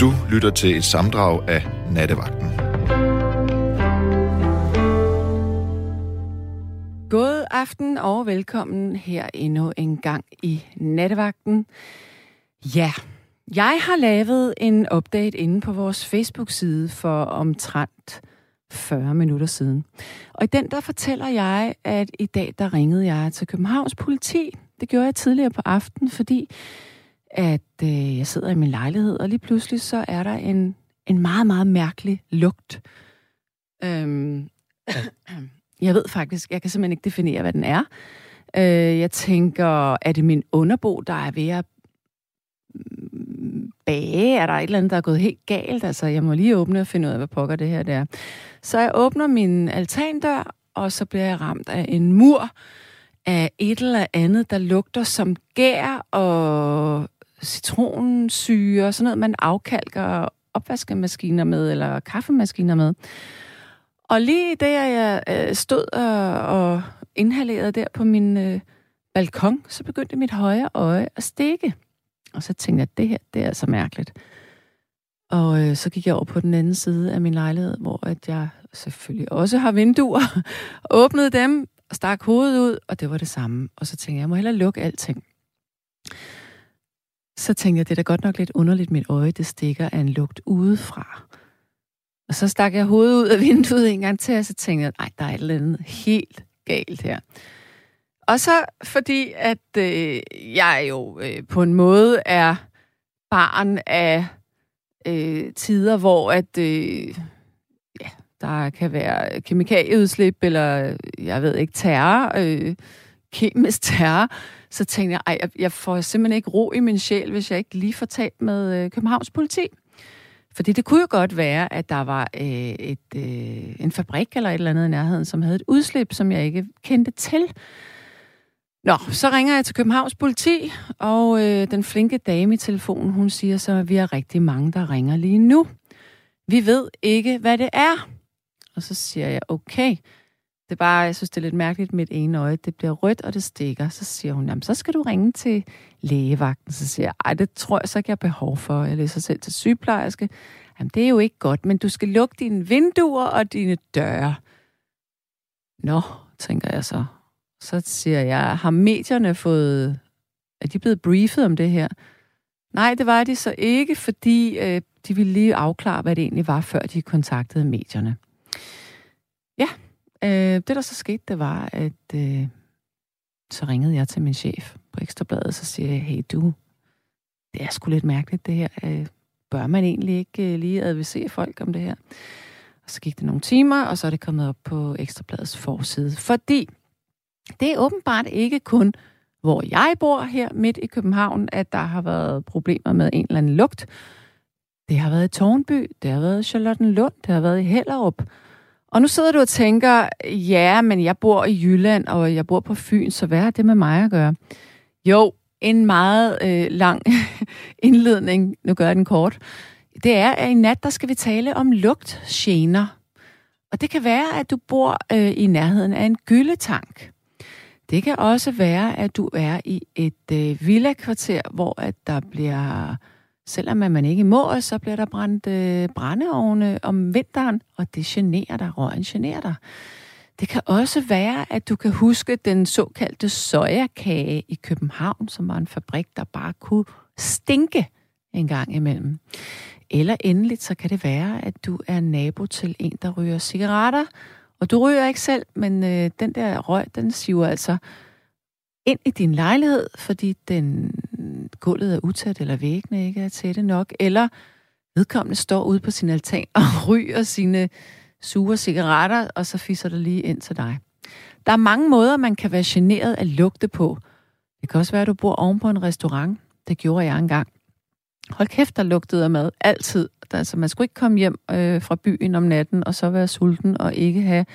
Du lytter til et samdrag af Nattevagten. God aften og velkommen her endnu en gang i Nattevagten. Ja, jeg har lavet en update inde på vores Facebook-side for omtrent 40 minutter siden. Og i den der fortæller jeg, at i dag der ringede jeg til Københavns politi. Det gjorde jeg tidligere på aften, fordi at øh, jeg sidder i min lejlighed, og lige pludselig så er der en, en meget, meget mærkelig lugt. Øhm, jeg ved faktisk, jeg kan simpelthen ikke definere, hvad den er. Øh, jeg tænker, er det min underbo, der er ved at mm, bage? Er der et eller andet, der er gået helt galt? Altså, jeg må lige åbne og finde ud af, hvad pokker det her det er. Så jeg åbner min altandør, og så bliver jeg ramt af en mur af et eller andet, der lugter som gær og citronsyre, sådan noget, man afkalker opvaskemaskiner med, eller kaffemaskiner med. Og lige der jeg øh, stod og, og inhalerede der på min øh, balkon, så begyndte mit højre øje at stikke. Og så tænkte jeg, at det her, det er så mærkeligt. Og øh, så gik jeg over på den anden side af min lejlighed, hvor at jeg selvfølgelig også har vinduer, åbnede dem og stak hovedet ud, og det var det samme. Og så tænkte jeg, jeg må hellere lukke alting. Så tænkte jeg, det er da godt nok lidt underligt, mit øje det stikker af en lugt udefra. Og så stak jeg hovedet ud af vinduet en gang til, og så tænkte jeg, nej, der er et eller andet helt galt her. Og så fordi, at øh, jeg jo øh, på en måde er barn af øh, tider, hvor at øh, ja, der kan være kemikalieudslip, eller jeg ved ikke, terror, øh, kemisk terror, så tænkte jeg, ej, jeg, jeg får simpelthen ikke ro i min sjæl, hvis jeg ikke lige får talt med øh, Københavns politi. Fordi det kunne jo godt være, at der var øh, et, øh, en fabrik eller et eller andet i nærheden, som havde et udslip, som jeg ikke kendte til. Nå, så ringer jeg til Københavns politi, og øh, den flinke dame i telefonen, hun siger så, at vi har rigtig mange, der ringer lige nu. Vi ved ikke, hvad det er. Og så siger jeg, okay, det er bare, jeg synes, det er lidt mærkeligt, mit ene øje, det bliver rødt, og det stikker. Så siger hun, jamen, så skal du ringe til lægevagten. Så siger jeg, ej, det tror jeg så ikke, jeg har behov for. Jeg læser selv til sygeplejerske. Jamen, det er jo ikke godt, men du skal lukke dine vinduer og dine døre. Nå, tænker jeg så. Så siger jeg, har medierne fået... Er de blevet briefet om det her? Nej, det var de så ikke, fordi øh, de ville lige afklare, hvad det egentlig var, før de kontaktede medierne. Ja, øh, det der så skete, det var, at øh, så ringede jeg til min chef på Ekstrabladet, så siger jeg, hey du, det er sgu lidt mærkeligt det her. Øh, bør man egentlig ikke øh, lige advisere folk om det her? Og så gik det nogle timer, og så er det kommet op på Ekstrabladets forside. Fordi det er åbenbart ikke kun, hvor jeg bor her midt i København, at der har været problemer med en eller anden lugt. Det har været i Tornby, det har været i Charlottenlund, det har været i Hellerup. Og nu sidder du og tænker, ja, men jeg bor i Jylland, og jeg bor på Fyn, så hvad har det med mig at gøre? Jo, en meget øh, lang indledning, nu gør jeg den kort, det er, at i nat, der skal vi tale om lugtgener. Og det kan være, at du bor øh, i nærheden af en gyldetank. Det kan også være, at du er i et øh, villa-kvarter, hvor at der bliver, selvom man ikke må, så bliver der brændt øh, brændeovne om vinteren, og det generer dig, røgen generer dig. Det kan også være, at du kan huske den såkaldte sojakage i København, som var en fabrik, der bare kunne stinke en gang imellem. Eller endeligt, så kan det være, at du er nabo til en, der ryger cigaretter, og du ryger ikke selv, men øh, den der røg, den siver altså ind i din lejlighed, fordi den gulvet er utæt, eller væggene ikke er tætte nok, eller vedkommende står ude på sin altan og ryger sine sure cigaretter, og så fisser det lige ind til dig. Der er mange måder, man kan være generet af lugte på. Det kan også være, at du bor oven på en restaurant. Det gjorde jeg engang. Hold kæft, der lugtede af mad. Altid. Altså, man skulle ikke komme hjem øh, fra byen om natten, og så være sulten, og ikke have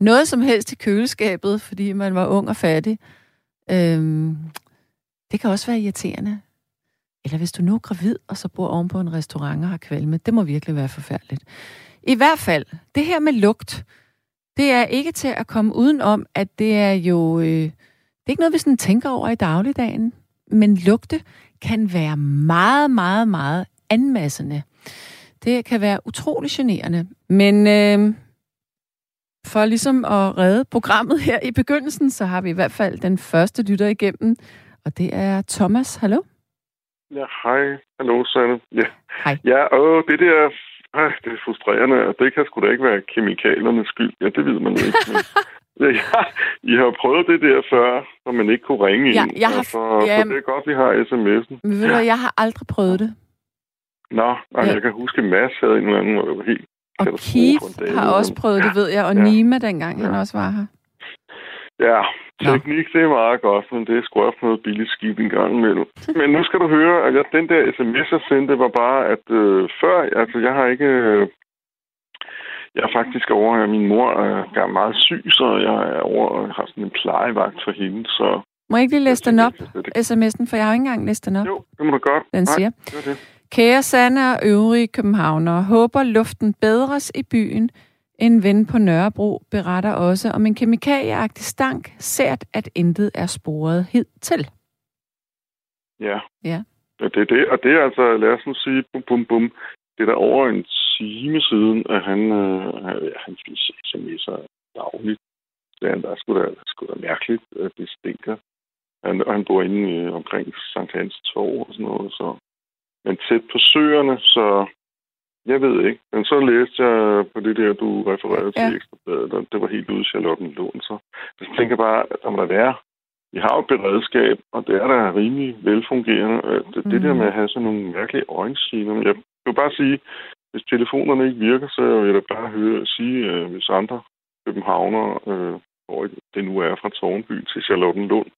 noget som helst i køleskabet, fordi man var ung og fattig. Øhm, det kan også være irriterende. Eller hvis du nu er gravid, og så bor oven på en restaurant og har kvalme. Det må virkelig være forfærdeligt. I hvert fald, det her med lugt, det er ikke til at komme udenom, at det er jo... Øh, det er ikke noget, vi sådan tænker over i dagligdagen. Men lugte kan være meget, meget, meget anmassende. Det kan være utrolig generende. Men øh, for ligesom at redde programmet her i begyndelsen, så har vi i hvert fald den første lytter igennem, og det er Thomas. Hallo? Ja, hej. Hallo, Sanne. Ja, Hej. ja og det der... Øh, det er frustrerende, og det kan sgu da ikke være kemikaliernes skyld. Ja, det ved man ikke. Men, ja, ja, I har prøvet det der før, så man ikke kunne ringe Ja, ind. jeg har- altså, ja, så det er godt, vi har sms'en. Men ved du, hvad, jeg har aldrig prøvet det. Nå, altså, Ja. jeg kan huske, at Mads havde en eller anden, hvor det var helt Og Keith har også prøvet det, ved jeg, og Ja. Nima dengang, han Ja. også var her. Ja, teknik, det er meget godt, men det er sgu også noget billigt skidt en gang imellem. Men nu skal du høre, at jeg, den der sms, jeg sendte, var bare, at øh, før, altså jeg har ikke... Øh, jeg er faktisk over, at min mor er meget syg, så jeg er over og har sådan en plejevagt for hende, så... Må jeg ikke lige læse den op, Det, sms'en, for jeg har jo ikke engang læst den op. jo, det må du godt. Den Nej, siger, det var det. Kære Sanne og øvrige københavnere, håber luften bedres i byen. En ven på Nørrebro beretter også om en kemikalieagtig stank, sært at intet er sporet hidtil. Ja. Ja. ja. det er det, og det er altså, lad os nu sige, bum, bum, bum. Det er der over en time siden, at han, øh, ja, han fik sms'er dagligt. Så han, der er sgu da, der er sgu da mærkeligt, at det stinker. Han, og han bor inde øh, omkring Sankt Hans Torv og sådan noget, så... Men tæt på søerne, så... Jeg ved ikke. Men så læste jeg på det der, du refererede til Ja. Ekstrabladet, og det var helt ude i Charlottenlund, så... Jeg tænker bare, at der må der være vi har jo et beredskab, og det er da rimelig velfungerende. Det, mm. det der Mhm. med at have sådan nogle mærkelige øjensiner. Jeg vil bare sige, hvis telefonerne ikke virker, så vil jeg da bare høre, sige, øh, hvis andre københavnere, øh, hvor det nu er fra Tårnby til Charlottenlund,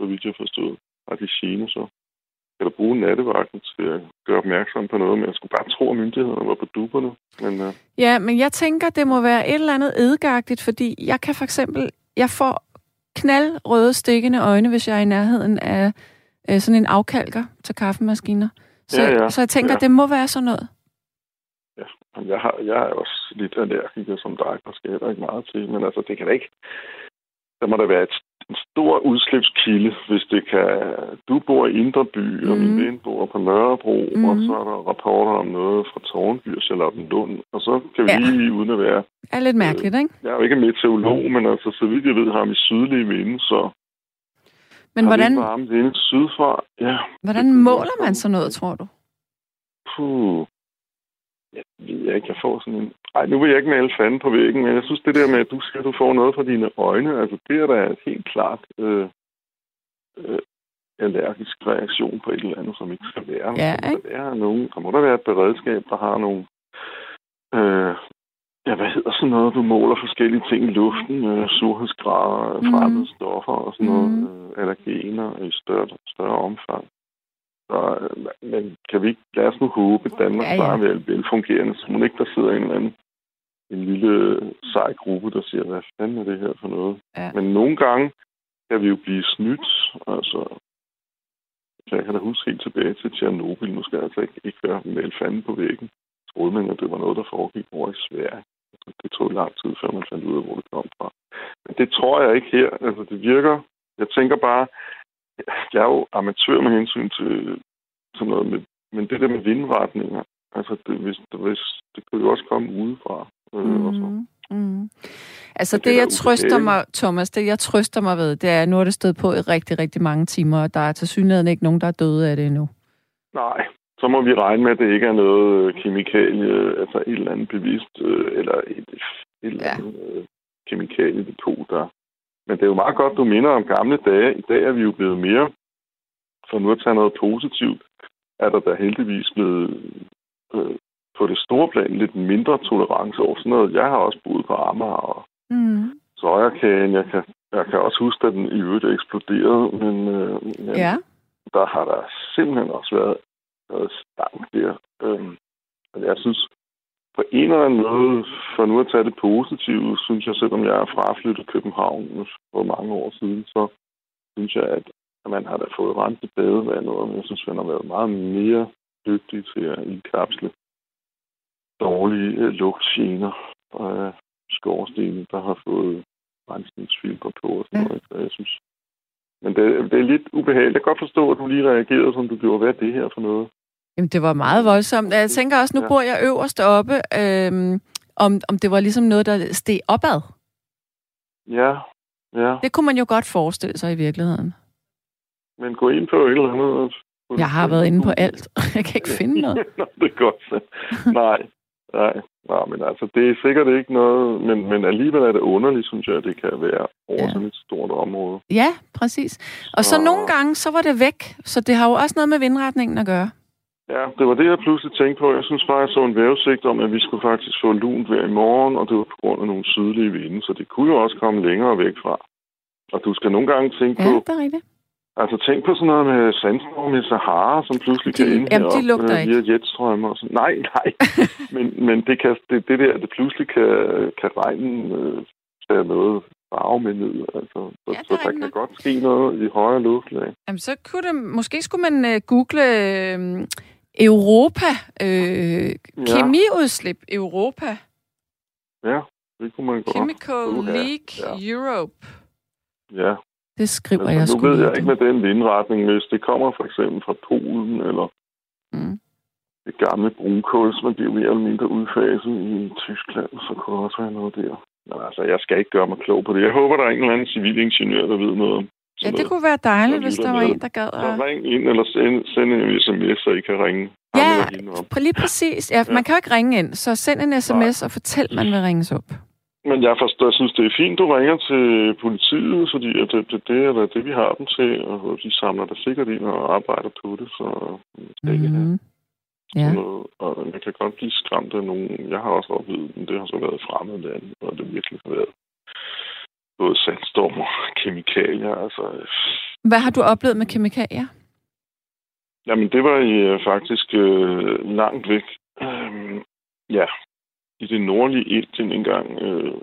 så vidt jeg forstod, har de gener, så der bruge nattevagten til at gøre opmærksom på noget, men jeg skulle bare tro, at myndighederne var på duberne. Men øh, Ja, men jeg tænker, det må være et eller andet edgagtigt, fordi jeg kan for eksempel, jeg får knaldrøde stikkende øjne, hvis jeg er i nærheden af øh, sådan en afkalker til kaffemaskiner. Så, Ja, ja. så jeg tænker, Ja. det må være sådan noget. Jamen, Jeg, har, jeg er også lidt allergiker som dig, der skal heller ikke meget til, men altså, det kan da ikke... Der må der være et, en stor udslipskilde, hvis det kan... Du bor i Indre By, og min Mhm. ven bor på Nørrebro, Mhm. og så er der rapporter om noget fra Tårnby og Charlottenlund, og så kan vi Ja. lige, uden at være... Det er lidt mærkeligt, ikke? Jeg er jo ikke meteorolog, men altså, så vidt jeg ved, har vi sydlige vinde, så Men har hvordan, vi ikke varme sydfra. Ja, hvordan måler man sådan noget, tror du? Puh. Jeg ved ikke, jeg får sådan en... Ej, nu vil jeg ikke male fanden på væggen, men jeg synes, det der med, at du siger, at du får noget fra dine øjne, altså det er da helt klart øh, øh, allergisk reaktion på et eller andet, som ikke skal være. Ja, der, må der, være nogen, der må der være et beredskab, der har nogle... Øh, ja, hvad hedder sådan noget? Du måler forskellige ting i luften, øh, surhedsgrader, fremmede stoffer og sådan noget, Mhm. øh, allergener i større, større omfang. Så, øh, men kan vi ikke, lad os nu håbe, at Danmark Ja, ja, bare er vel, velfungerende, så må ikke der sidder en eller anden en lille sej gruppe, der siger, hvad fanden er det her for noget? Ja. Men nogle gange kan vi jo blive snydt. Altså, jeg kan da huske helt tilbage til Tjernobyl. Nu skal jeg altså ikke, ikke være med fanden på væggen. Troede man, at det var noget, der foregik over i Sverige. Altså, Det tog lang tid, før man fandt ud af, hvor det kom fra. Men det tror jeg ikke her. Altså, det virker... Jeg tænker bare, jeg er jo amatør med hensyn til sådan noget, med, men det der med vindretninger, altså det, hvis, hvis, det kunne jo også komme udefra. Øh, og så. Mm. Altså det det, jeg trøster mig, Thomas, det jeg trøster mig ved, det er, at nu er det stået på i rigtig, rigtig mange timer, og der er til synligheden ikke nogen, der er døde af det endnu. Nej, så må vi regne med, at det ikke er noget øh, kemikalie, altså et eller andet bevidst, øh, eller et, et eller Ja. andet øh, kemikaliedepot, der... Men det er jo meget godt, du minder om gamle dage. I dag er vi jo blevet mere, for nu at tage noget positivt, er der da heldigvis blevet øh, på det store plan lidt mindre tolerance over sådan noget. Jeg har også boet på Amager og Mm. sojakagen. Jeg kan, jeg kan også huske, at den i øvrigt eksploderede, men, øh, men Ja. der har der simpelthen også været noget stank der. Øhm, jeg synes, på en eller anden måde, for nu at tage det positive, synes jeg, selvom jeg er fraflyttet København for mange år siden, så synes jeg, at man har da fået renset badevandet, og jeg synes, man har været meget mere dygtig til at indkapsle dårlige øh, lugtgener og skorstene, der har fået rensningsfilter på og sådan noget. Så jeg synes, men det, det er lidt ubehageligt. Jeg kan godt forstå, at du lige reagerede, som du gjorde. Hvad er det her for noget? Jamen, det var meget voldsomt. Jeg tænker også, nu ja. bor jeg øverst oppe, øhm, om, om det var ligesom noget, der steg opad. Ja, ja. Det kunne man jo godt forestille sig i virkeligheden. Men gå ind på et eller andet. Jeg har været inde på alt. Jeg kan ikke finde noget. Nå, det er godt. Nej, nej. Nej, men altså, det er sikkert ikke noget, men, men alligevel er det underligt, synes jeg, at det kan være over ja. sådan et stort område. Ja, præcis. Og så, så nogle gange, så var det væk, så det har jo også noget med vindretningen at gøre. Ja, det var det, jeg pludselig tænkte på. Jeg synes bare, jeg så en vævesigt om, at vi skulle faktisk få lunt hver i morgen, og det var på grund af nogle sydlige vinde, så det kunne jo også komme længere væk fra. Og du skal nogle gange tænke ja, på... det er rigtigt. Altså tænk på sådan noget med sandstorm i Sahara, som pludselig de, kan ind jamen, de lugter øh, via jetstrømmer. Og sådan. Nej, nej. men, men det, kan, det, det der, det pludselig kan, kan regnen øh, tage noget farve med ned. Altså, så, ja, så der kan godt ske noget i højere luftlag. Jamen, så kunne det, måske skulle man uh, google uh, Europa, uh, ja. kemiudslip Europa. Ja, det kunne man godt. Chemical League ja. Europe. Ja, det skriver altså, jeg sgu Nu ved jeg ikke med den vindretning, hvis det kommer for eksempel fra Polen, eller mm. det gamle brunkul, som bliver mere eller mindre udfaset i Tyskland, så kunne der også være noget der. Men altså, jeg skal ikke gøre mig klog på det. Jeg håber, der er en eller anden civilingeniør, der ved noget om Ja, det kunne være dejligt, hvis der var en, der gad at... ring ind, eller send, send en sms, så I kan ringe. Ja, lige præcis. Ja, man kan jo ikke ringe ind, så send en sms Nej. og fortæl, man vil ringes op. Men jeg, forstår, jeg synes, det er fint, du ringer til politiet, fordi det, det, det er det, vi har dem til, og de samler der sikkert ind og arbejder på det, så mm-hmm. Ja. Noget, og man kan godt blive skræmt af nogen. Jeg har også oplevet, men det har så været fremmed land, og det virkelig har været både sandstorm og kemikalier. Altså. Hvad har du oplevet med kemikalier? Jamen, det var i, faktisk øh, langt væk. Øhm, ja, i det nordlige Indien engang, øh,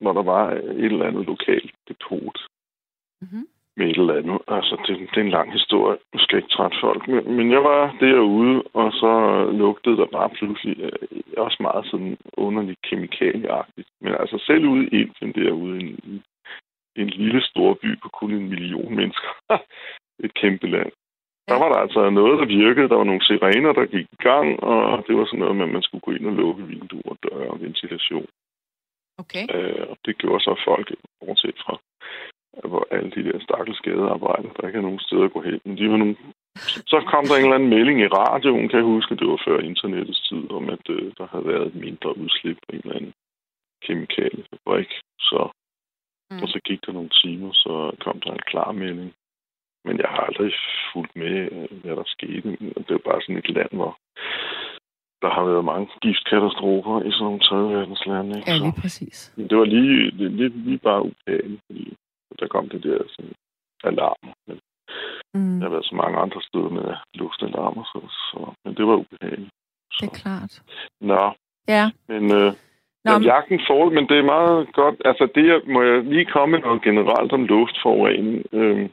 når der var et eller andet lokalt depot mm-hmm. med et eller andet. Altså, det, det er en lang historie. Nu skal jeg ikke trætte folk. Men, men jeg var derude, og så lugtede der bare pludselig øh, også meget sådan underligt kemikalieagtigt. Men altså, selv ude i Indien derude, en, en lille stor by på kun en million mennesker. et kæmpe land. Der var der altså noget, der virkede. Der var nogle sirener, der gik i gang, og det var sådan noget med, at man skulle gå ind og lukke vinduer, døre og ventilation. Okay. Øh, og det gjorde så folk, bortset fra hvor alle de der stakkels skadearbejder, der ikke er nogen steder at gå hen. Men de var nogle... Så kom der en eller anden melding i radioen, kan jeg huske, det var før internettets tid, om at øh, der havde været et mindre udslip på en eller anden kemikaliefabrik. Så, mm. Og så gik der nogle timer, så kom der en klar melding men jeg har aldrig fulgt med, øh, hvad der skete. Det er bare sådan et land, hvor der har været mange giftkatastrofer i sådan nogle tredje verdenslande. Ikke? Ja, lige præcis. Men det var lige, lige, lige bare ubehageligt, fordi der kom det der sådan, alarm. Men mm. der har været så mange andre steder med luftalarmer, så, så, men det var ubehageligt. Så. Det er klart. Nå. Ja. Men, øh, Nå, men jagten får men det er meget godt. Altså, det må jeg lige komme med noget generelt om luftforurening. Øh,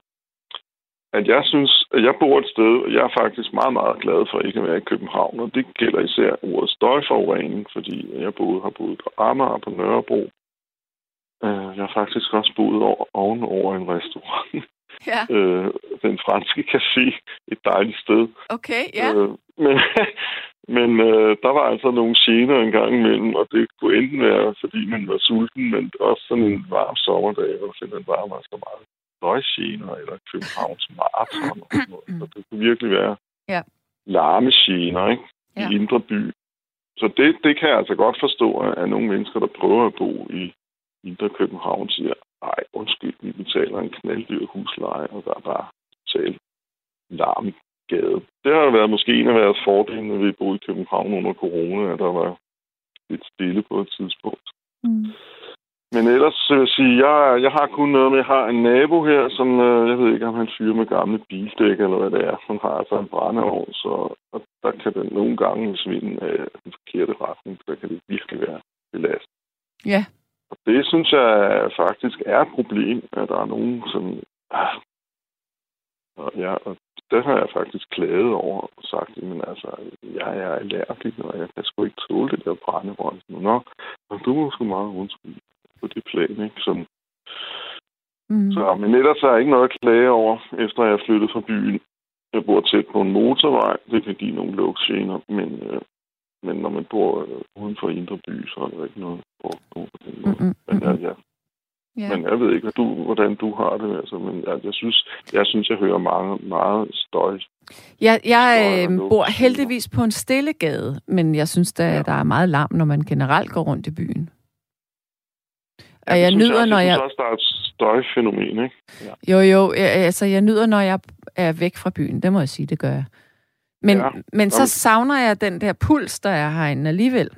at jeg synes, at jeg bor et sted, og jeg er faktisk meget, meget glad for ikke at være i København, og det gælder især ordet støjforurening, fordi jeg både har boet på Amager og på Nørrebro. Øh, jeg har faktisk også boet over, ovenover en restaurant. Ja. øh, den franske café, et dejligt sted. Okay, ja. Øh, men men øh, der var altså nogle gener en gang imellem, og det kunne enten være, fordi man var sulten, men også sådan en varm sommerdag, hvor simpelthen bare var så meget støjgener eller Københavns Marathon. Og noget. Så det kunne virkelig være ja. larmegener ikke? Ja. i indre by. Så det, det kan jeg altså godt forstå, at nogle mennesker, der prøver at bo i indre København, siger, nej, undskyld, vi betaler en knalddyr husleje, og der er bare totalt larm gade. Det har været måske en af været fordelen, når vi boede i København under corona, at der var lidt stille på et tidspunkt. Mm. Men ellers vil jeg sige, jeg, jeg har kun noget med, jeg har en nabo her, som, øh, jeg ved ikke, om han fyrer med gamle bildæk, eller hvad det er. Han har altså en brændeovn, så og der kan det nogle gange svinde af den forkerte retning. Der kan det virkelig være belastet. Ja. Og det synes jeg faktisk er et problem, at der er nogen, som... Ah, og, ja, og det har jeg faktisk klaget over og sagt, men altså, jeg er allergisk, og jeg kan sgu ikke tåle det der brændeovn. Nå, du må sgu meget undskylde på det plan, ikke? Som, mm. Så, men ellers er jeg ikke noget at klage over, efter jeg er flyttet fra byen. jeg bor tæt på en motorvej. Det kan give nogle lugtgener, men, øh, men når man bor øh, uden for indre by, så er der ikke noget på den måde. Men, ja, ja. Ja. Men jeg ved ikke, du, hvordan du har det. Altså, men jeg, jeg, synes, jeg synes, jeg hører mange, meget støj. Jeg, jeg øh, bor heldigvis på en stille gade, men jeg synes, der, ja. der er meget larm, når man generelt går rundt i byen. Ja, og jeg nyder, jeg, når jeg... Jeg synes også, der er et støjfænomen, ikke? Ja. Jo, jo. Altså, jeg nyder, når jeg er væk fra byen. Det må jeg sige, det gør jeg. Men, ja. men så savner jeg den der puls, der er herinde alligevel.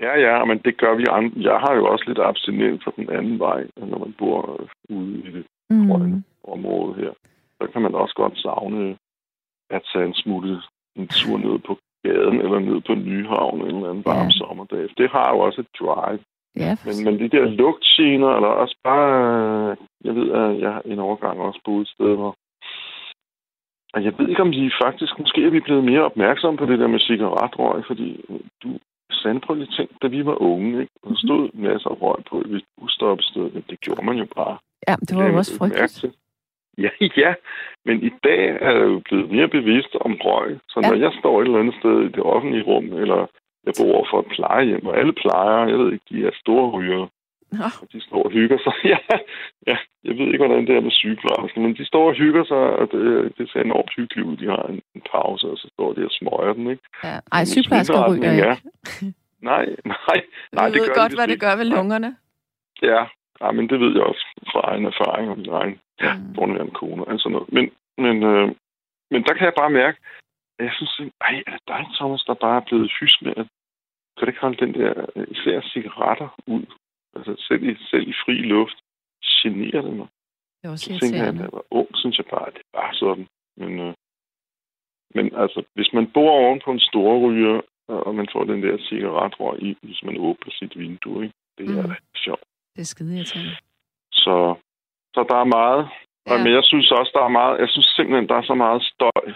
Ja, ja, men det gør vi andre. Jeg har jo også lidt abstinent fra den anden vej, når man bor ude i det mm. grønne område her. Så kan man også godt savne at tage en smule en tur ned på gaden eller ned på Nyhavn en eller anden varm ja. sommerdag. Det har jo også et drive. Ja, men, men de der lugtscener, eller også bare... Jeg ved, at jeg en overgang også boet et sted, hvor og jeg ved ikke, om de faktisk... Måske er vi blevet mere opmærksomme på det der med cigaretrøg, fordi du, Sande, prøv lige tænk, da vi var unge, ikke? der stod masser af røg på et busstoppested. Det gjorde man jo bare. Ja, det var jo også frygteligt. Ja, ja, men i dag er jeg jo blevet mere bevidst om røg. Så når ja. jeg står et eller andet sted i det offentlige rum, eller jeg bor for et plejehjem, og alle plejer, jeg ved ikke, de er store ryger. Nå. Og de står og hygger sig. ja, ja, jeg ved ikke, hvordan det er med sygeplejersken, men de står og hygger sig, og det, det ser enormt hyggeligt ud. De har en, en pause, og så står de og smøger den, ikke? Ja. Ej, sygeplejersker ryger ikke. Ja. nej, nej, nej, det gør godt, de hvad det gør ved lungerne. Ja, ja, men det ved jeg også fra egen erfaring og min egen ja, mm. kone og sådan noget. Men, men, øh, men der kan jeg bare mærke, jeg synes, ej, er det dig, Thomas, der bare er blevet hys med, at kan det ikke holde den der, øh, især cigaretter ud? Altså selv i, selv i fri luft generer det mig. Det er også så tænker jeg, at jeg var ung, synes jeg bare, at det var sådan. Men, øh, men altså, hvis man bor oven på en stor ryger, og man får den der cigaretrøg i, hvis man åbner sit vindue, ikke? det er mm. sjovt. Det er skide irriterende. Så, så der er meget. Ja. Men jeg synes også, der er meget, jeg synes simpelthen, der er så meget støj.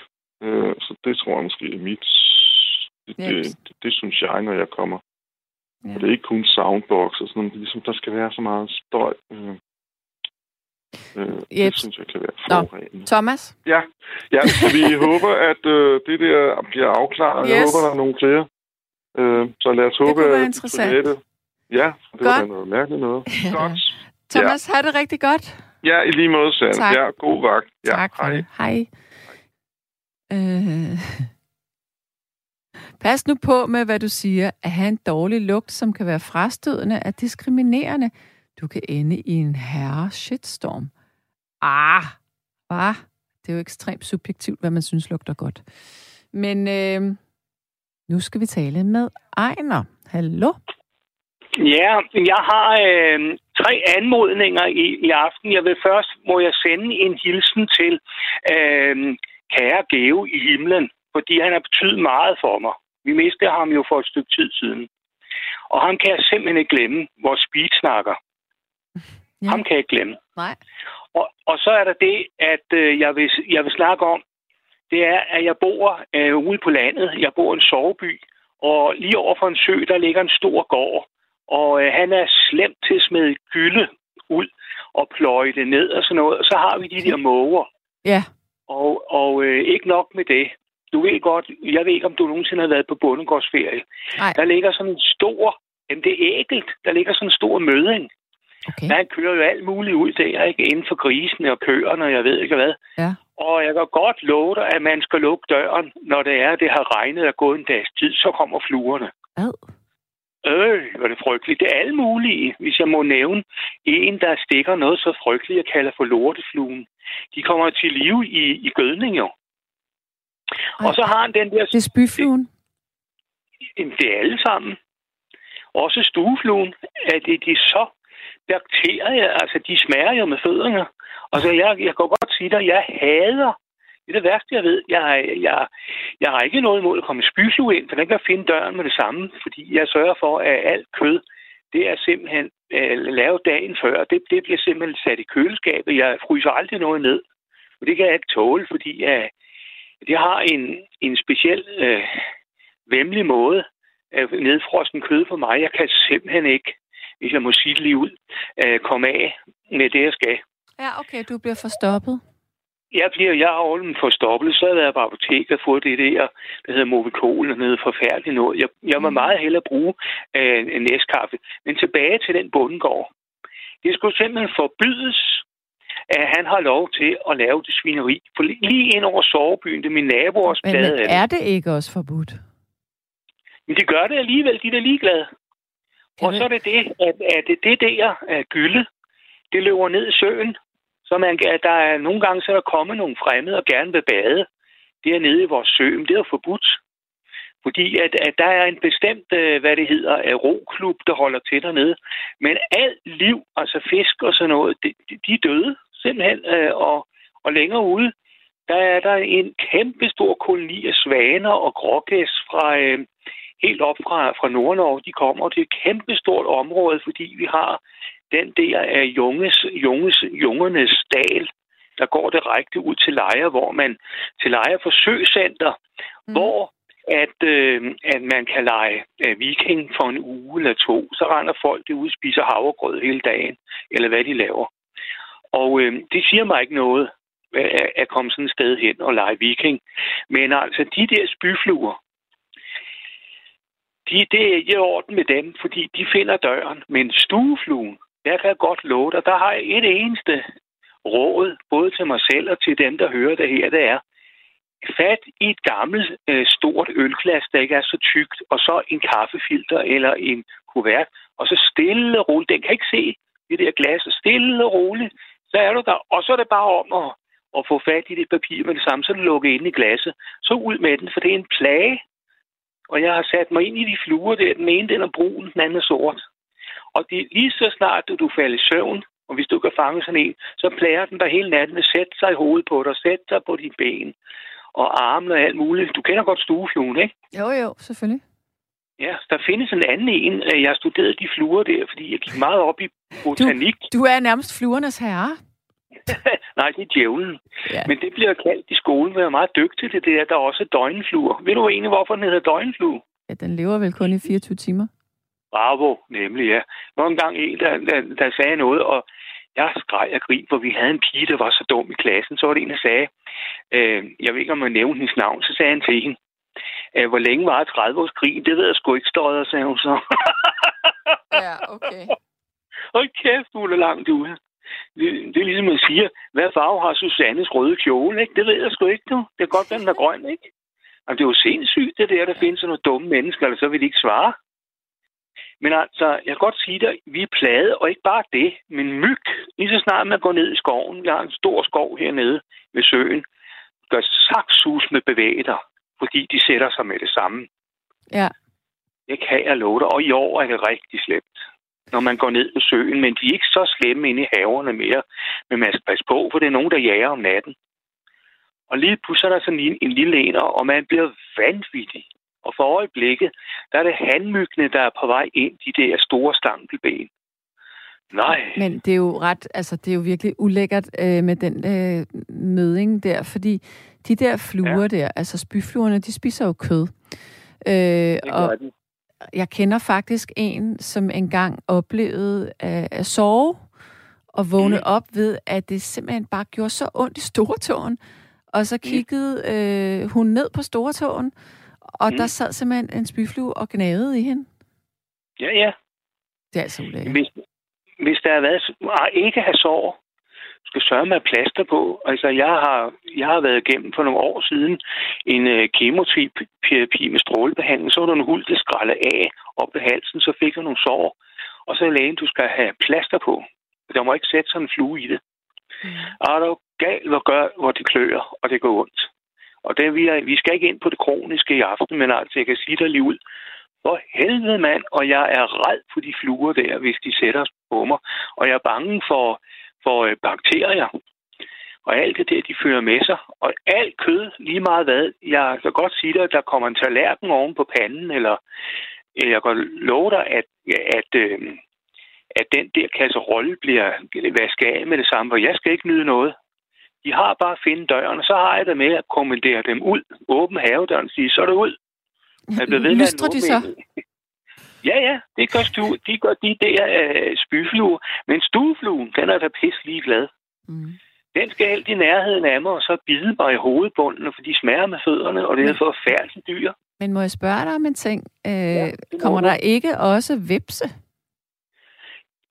Øh, så det tror jeg måske er mit. Det, det, det, det, synes jeg, når jeg kommer Ja. Og det er ikke kun soundbox og sådan noget. Ligesom, der skal være så meget støj. Øh, øh. Det synes jeg kan være forurenende. Thomas? Ja, ja så vi håber, at øh, det der bliver afklaret. Yes. Jeg håber, der er nogle flere. Øh, så lad os håbe, det kunne være interessant. At, ja, det godt. var noget mærkeligt noget. Ja. Godt. Thomas, ja. har det rigtig godt. Ja, i lige måde, Sand. Ja, god vagt. Ja, tak for hej. det. Hej. Øh... Pas nu på med, hvad du siger. At have en dårlig lugt, som kan være frastødende, er diskriminerende. Du kan ende i en herre shitstorm. Ah, ah, det er jo ekstremt subjektivt, hvad man synes lugter godt. Men øh, nu skal vi tale med Ejner. Hallo? Ja, jeg har øh, tre anmodninger i, i aften. Jeg vil først, må jeg sende en hilsen til øh, kære Geo i himlen, fordi han har betydet meget for mig. Vi mistede ham jo for et stykke tid siden. Og ham kan jeg simpelthen ikke glemme, vores speedsnakker. Ja. Ham kan jeg ikke glemme. Nej. Og, og så er der det, at øh, jeg, vil, jeg vil snakke om, det er, at jeg bor øh, ude på landet. Jeg bor i en soveby, og lige over for en sø, der ligger en stor gård. Og øh, han er slemt til at smide gylde ud og pløje det ned og sådan noget. Og så har vi de der måger. Ja. Og, og øh, ikke nok med det du ved godt, jeg ved ikke, om du nogensinde har været på bondegårdsferie. Nej. Der ligger sådan en stor, jamen det er ægelt, der ligger sådan en stor møding. Okay. Man kører jo alt muligt ud der, ikke? Inden for grisene og køerne, og jeg ved ikke hvad. Ja. Og jeg kan godt love dig, at man skal lukke døren, når det er, det har regnet og gået en dags tid, så kommer fluerne. Ad. Øh, hvor det frygteligt. Det er alle mulige, hvis jeg må nævne en, der stikker noget så frygteligt, jeg kalder for lortefluen. De kommer til live i, i gødning jo. Ej, og så har han den der... Det er spyfluen? Det, det er alle sammen. Også stuefluen. At det, de er så bakterier, altså de smager jo med fødderne. Og så jeg, jeg kan godt sige dig, jeg hader det er det værste, jeg ved. Jeg, jeg, jeg har ikke noget imod at komme spyflue ind, for den kan finde døren med det samme, fordi jeg sørger for, at alt kød, det er simpelthen øh, lavet dagen før. Det, det bliver simpelthen sat i køleskabet. Jeg fryser aldrig noget ned. Og det kan jeg ikke tåle, fordi øh, det har en, en speciel øh, vemmelig måde øh, nedfrosten kød for mig. Jeg kan simpelthen ikke, hvis jeg må sige det lige ud, øh, komme af med det, jeg skal. Ja, okay, du bliver forstoppet jeg bliver, jeg har holdt for stoppet, så har jeg været på apoteket og fået det der, der hedder Movicol, og noget forfærdeligt noget. Jeg, jeg må meget hellere bruge øh, en næskaffe. Men tilbage til den bundegård. Det skulle simpelthen forbydes, at han har lov til at lave det svineri. For lige ind over sovebyen, det er min naboers Men, plade. men er det ikke også forbudt? Men de gør det alligevel, de er ligeglade. Og så er det det, at, at det, der er gylde, det løber ned i søen. Så man, der er nogle gange, så er der kommet nogle fremmede og gerne vil bade. Det er nede i vores sø, men det er forbudt. Fordi at, at der er en bestemt, øh, hvad det hedder, øh, roklub, der holder til dernede. Men alt liv, altså fisk og sådan noget, de, de- er døde simpelthen. Øh, og, og længere ude, der er der en kæmpe stor koloni af svaner og grågæs fra, øh, helt op fra, fra Nordnorge. De kommer til et kæmpe stort område, fordi vi har den der af Junges, Junges, Jungernes dal, der går direkte ud til Lejre, hvor man til Lejre Forsøgscenter, mm. hvor at, øh, at man kan lege øh, viking for en uge eller to. Så render folk det ud og spiser havregrød hele dagen, eller hvad de laver. Og øh, det siger mig ikke noget, at, at komme sådan et sted hen og lege viking. Men altså, de der spyfluer, de, det er i orden med dem, fordi de finder døren. Men stuefluen, jeg kan godt love dig, der har jeg et eneste råd, både til mig selv og til dem, der hører det her, det er, fat i et gammelt, øh, stort ølglas, der ikke er så tykt, og så en kaffefilter eller en kuvert, og så stille og roligt, den kan ikke se det der glas, og stille og roligt, så er du der, og så er det bare om at, at få fat i det papir med det samme, så lukke det ind i glasset, så ud med den, for det er en plage, og jeg har sat mig ind i de fluer der, den ene den er brun, den anden er sort, og det, lige så snart du, du falder i søvn, og hvis du kan fange sådan en, så plager den dig hele natten, vil sætte sig i hovedet på dig, sætte sig på dine ben, og armene og alt muligt. Du kender godt stuefluen, ikke? Jo, jo, selvfølgelig. Ja, der findes en anden en. Øh, Jeg har studeret de fluer der, fordi jeg gik meget op i botanik. Du er nærmest fluernes herre. Nej, det er djævlen. Ja. Men det bliver kaldt i skolen, jeg er meget dygtig til det. er, Der er også døgnfluer. Ved du egentlig, hvorfor den hedder døgnflue? ja, den lever vel kun i 24 timer. Bravo, nemlig, ja. Der var engang en, der, der, der sagde noget, og jeg skreg og grin, for vi havde en pige, der var så dum i klassen. Så var det en, der sagde, øh, jeg ved ikke, om man nævnte hendes navn, så sagde han til hende, øh, hvor længe var 30 års krig? Det ved jeg sgu ikke, støjet, sagde hun så. Ja, okay. Hold kæft, du er langt ude. Det, det er ligesom, man siger, hvad farve har Susannes røde kjole, ikke? Det ved jeg sgu ikke, du. Det kan godt den er grøn, ikke? Jamen, det er jo sindssygt, det der, der findes sådan nogle dumme mennesker, eller så vil de ikke svare. Men altså, jeg kan godt sige dig, vi er plade, og ikke bare det, men myg. Lige så snart man går ned i skoven, vi har en stor skov hernede ved søen, gør saksus med bevæger, fordi de sætter sig med det samme. Ja. Det kan jeg love dig, og i år er det rigtig slemt, når man går ned ved søen, men de er ikke så slemme inde i haverne mere. Men man skal passe på, for det er nogen, der jager om natten. Og lige pludselig er der sådan en, en lille en, og man bliver vanvittig. Og for øjeblikket, der er det handmyggene, der er på vej ind, de der store stankelben. Nej. Men det er jo ret, altså det er jo virkelig ulækkert øh, med den øh, møding der, fordi de der fluer ja. der, altså spyfluerne, de spiser jo kød. Øh, og jeg kender faktisk en, som engang oplevede at, at sove og vågne mm. op ved, at det simpelthen bare gjorde så ondt i stortåen. Og så kiggede øh, hun ned på stortåen, og mm. der sad simpelthen en spyflue og gnavede i hende. Ja, ja. Det er altså ulækkert. Hvis, hvis der har været ah, ikke have sår, skal sørge med plaster på. Altså, jeg har, jeg har været igennem for nogle år siden en øh, kemoterapi med strålebehandling. Så var der en hul, der skralde af op ved halsen, så fik jeg nogle sår. Og så er lægen, du skal have plaster på. Der må ikke sætte sådan en flue i det. Mm. Og er jo galt, hvor, gør, hvor det klør, og det går ondt. Og det, vi, er, vi skal ikke ind på det kroniske i aften, men altså, jeg kan sige dig lige ud. For helvede, mand, og jeg er red på de fluer der, hvis de sætter sig på mig. Og jeg er bange for, for øh, bakterier. Og alt det der, de fører med sig. Og alt kød, lige meget hvad. Jeg kan godt sige dig, at der kommer en tallerken oven på panden, eller jeg kan love dig, at, at, øh, at den der kasserolle bliver vasket af med det samme, for jeg skal ikke nyde noget. De har bare at finde døren, og så har jeg det med at kommandere dem ud. Åben havedøren og sige, så er det ud. Jeg bliver ved med at Lystrer de så? Ja, ja, det gør, stu, de, gør de der øh, spyfluer. Men stuefluen, den er da pisse ligeglad. Mm. Den skal helt i nærheden af mig, og så bide mig i hovedbunden, for de smager med fødderne, og det er forfærdeligt dyr. Men må jeg spørge dig om en ting? Øh, Ja, kommer der ikke også vipse?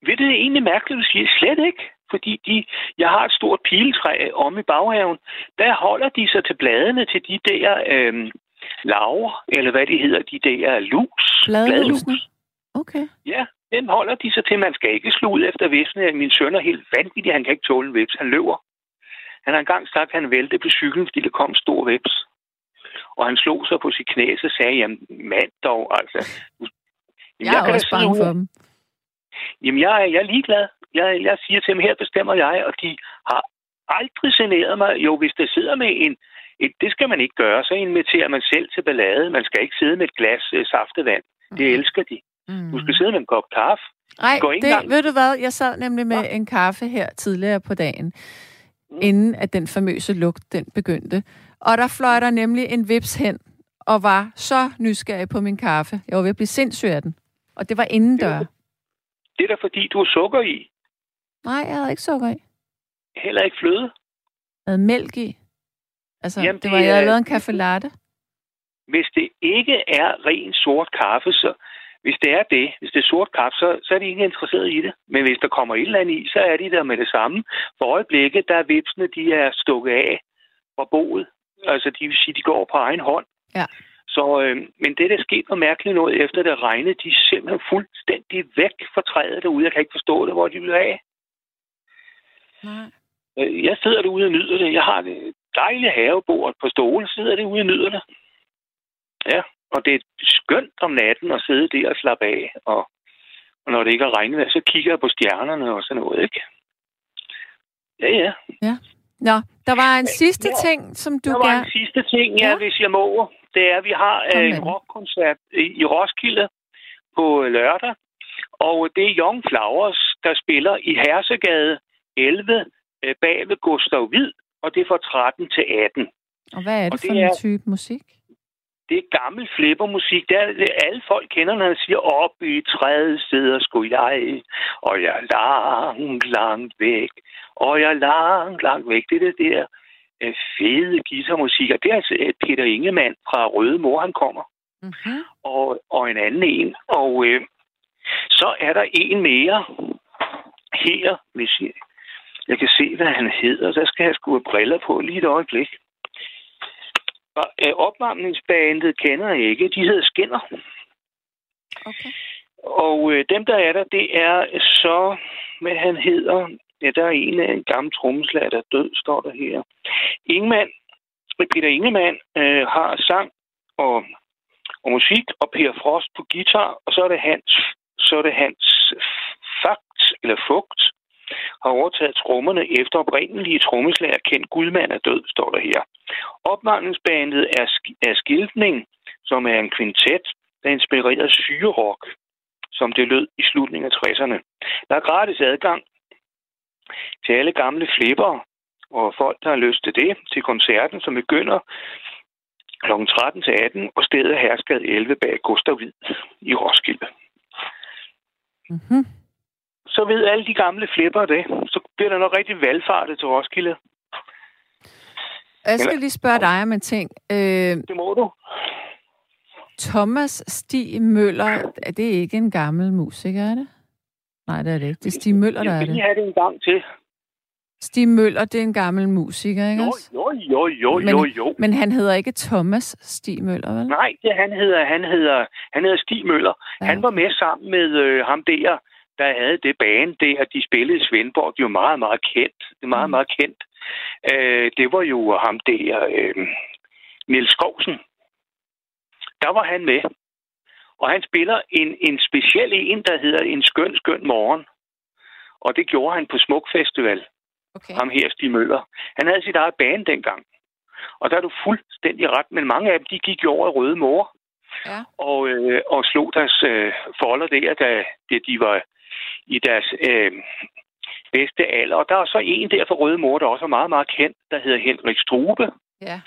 Ved det er egentlig mærkeligt, du siger slet ikke. Fordi de, jeg har et stort piletræ om i baghaven. Der holder de sig til bladene til de der øh, laver, eller hvad de hedder, de der lus. Bladlusene? Okay. Ja, dem holder de sig til. Man skal ikke slå ud efter visne. Min søn er helt vanvittig. Han kan ikke tåle en vips. Han løber. Han har engang sagt, at han vælte på cyklen, fordi der kom en stor vips. Og han slog sig på sit knæ, så sagde jeg, mand dog, altså. Jamen, Jeg er kan også bange for dem. Jamen, jeg, jeg er ligeglad. Jeg, jeg siger til dem, her bestemmer jeg, og de har aldrig generet mig. Jo, hvis der sidder med en... Et, det skal man ikke gøre. Så inviterer man selv til ballade. Man skal ikke sidde med et glas øh, saftevand. Det elsker de. Mm. Du skal sidde med en kop kaffe. Nej, det, engang- ved du hvad? Jeg sad nemlig med Hva? en kaffe her tidligere på dagen, Mm. inden at den famøse lugt, den begyndte. Og der fløj der nemlig en vips hen, og var så nysgerrig på min kaffe. Jeg var ved at blive sindssyg af den. Og det var indendør. Det er da fordi, du har sukker i. Nej, jeg havde ikke sukker i. Heller ikke fløde. Jeg havde mælk i. Altså, Jamen, det det var, jeg havde lavet en kaffe latte. Hvis det ikke er ren sort kaffe, så hvis det er det, hvis det er sort kaffe, så, så er de ikke interesseret i det. Men hvis der kommer et eller andet i, så er de der med det samme. For øjeblikket, der er vipsene, de er stukket af fra boet. Altså, de vil sige, de går på egen hånd. Ja. Så, øh, men det, der skete noget mærkeligt noget efter det regnede, de er simpelthen fuldstændig væk fra træet derude. Jeg kan ikke forstå det, hvor de vil af. Nej. Øh, Jeg sidder derude og nyder det. Jeg har det dejlige havebord på stole, sidder derude og nyder det. Ja, og det er skønt om natten at sidde der og slappe af. Og, og når det ikke er regnvejr, så kigger jeg på stjernerne og sådan noget, ikke? Ja, ja. Nå, der var en sidste Ja. ting, som du Der var gerne... en sidste ting, ja, Ja. hvis jeg må. Det er, at vi har Kom øh, en rockkoncert i i Roskilde på lørdag. Og det er Young Flowers, der spiller i Hersegade 11 øh, bag ved Gustav Hvid, og det er fra 13 til 18. Og hvad er det og for det en er- type musik? Det er gammel flippermusik. Det er det, alle folk kender, når han siger, op i træet sidder skulle jeg, og jeg er langt, langt væk, og jeg er langt, langt væk. Det er det der øh, fede guitarmusik, og det er altså øh, Peter Ingemann fra Røde Mor, han kommer, Mm-hmm. og, og en anden en. Og øh, så er der en mere her, hvis jeg, jeg kan se, hvad han hedder. Der skal jeg sgu have briller på lige et øjeblik. Og, øh, opvarmningsbandet kender jeg ikke. De hedder Skinner. Okay. Og øh, dem, der er der, det er så, hvad han hedder. Ja, der er en af en gammel trommeslager, der er død, står der her. Ingemann, Peter Ingemann øh, har sang og, og musik, og Per Frost på guitar, og så er det hans, så er det hans fakt, eller fugt, har overtaget trommerne efter oprindelige trommeslager kendt Gudmand er død, står der her. Opvarmningsbandet er, sk- er Skiltning, som er en kvintet, der inspirerede syrerock, som det lød i slutningen af 60'erne. Der er gratis adgang til alle gamle flipper og folk, der har lyst til det, til koncerten, som begynder kl. 13 til 18, og stedet er Herskade 11 bag Gustav Hvid i Roskilde. Mm-hmm. Så ved alle de gamle flipper det. Så bliver der nok rigtig valgfartet til Roskilde. Jeg skal lige spørge dig om en ting. Øh, Det må du. Thomas Stig Møller, er det ikke en gammel musiker, er det? Nej, det er det ikke. Det er Stig Møller, der Jeg er skal lige det. have det en gang til. Stig Møller, det er en gammel musiker, ikke Jo, også? jo, jo, jo, Men- jo, jo. Men han hedder ikke Thomas Stig Møller, vel? Nej, det han hedder, han hedder, han hedder Stig Møller. Ja. Han var med sammen med øh, ham der, der havde det bane der, de spillede i Svendborg. Var meget, meget kendt. Det er meget, Mm. meget kendt. Øh, det var jo ham der, øh, Niels Skovsen. Der var han med. Og han spiller en, en speciel en, der hedder En skøn, skøn morgen. Og det gjorde han på Smuk Festival Okay. ham her, Stig Møller. Han havde sit eget bane dengang. Og der er du fuldstændig ret, men mange af dem, de gik jo over i Røde Mor Ja. og, øh, og slog deres øh, folder der, da, da de var i deres øh, bedste alder. Og der er så en der fra Røde Mor, der også er meget, meget kendt, der hedder Henrik Strube, Ja.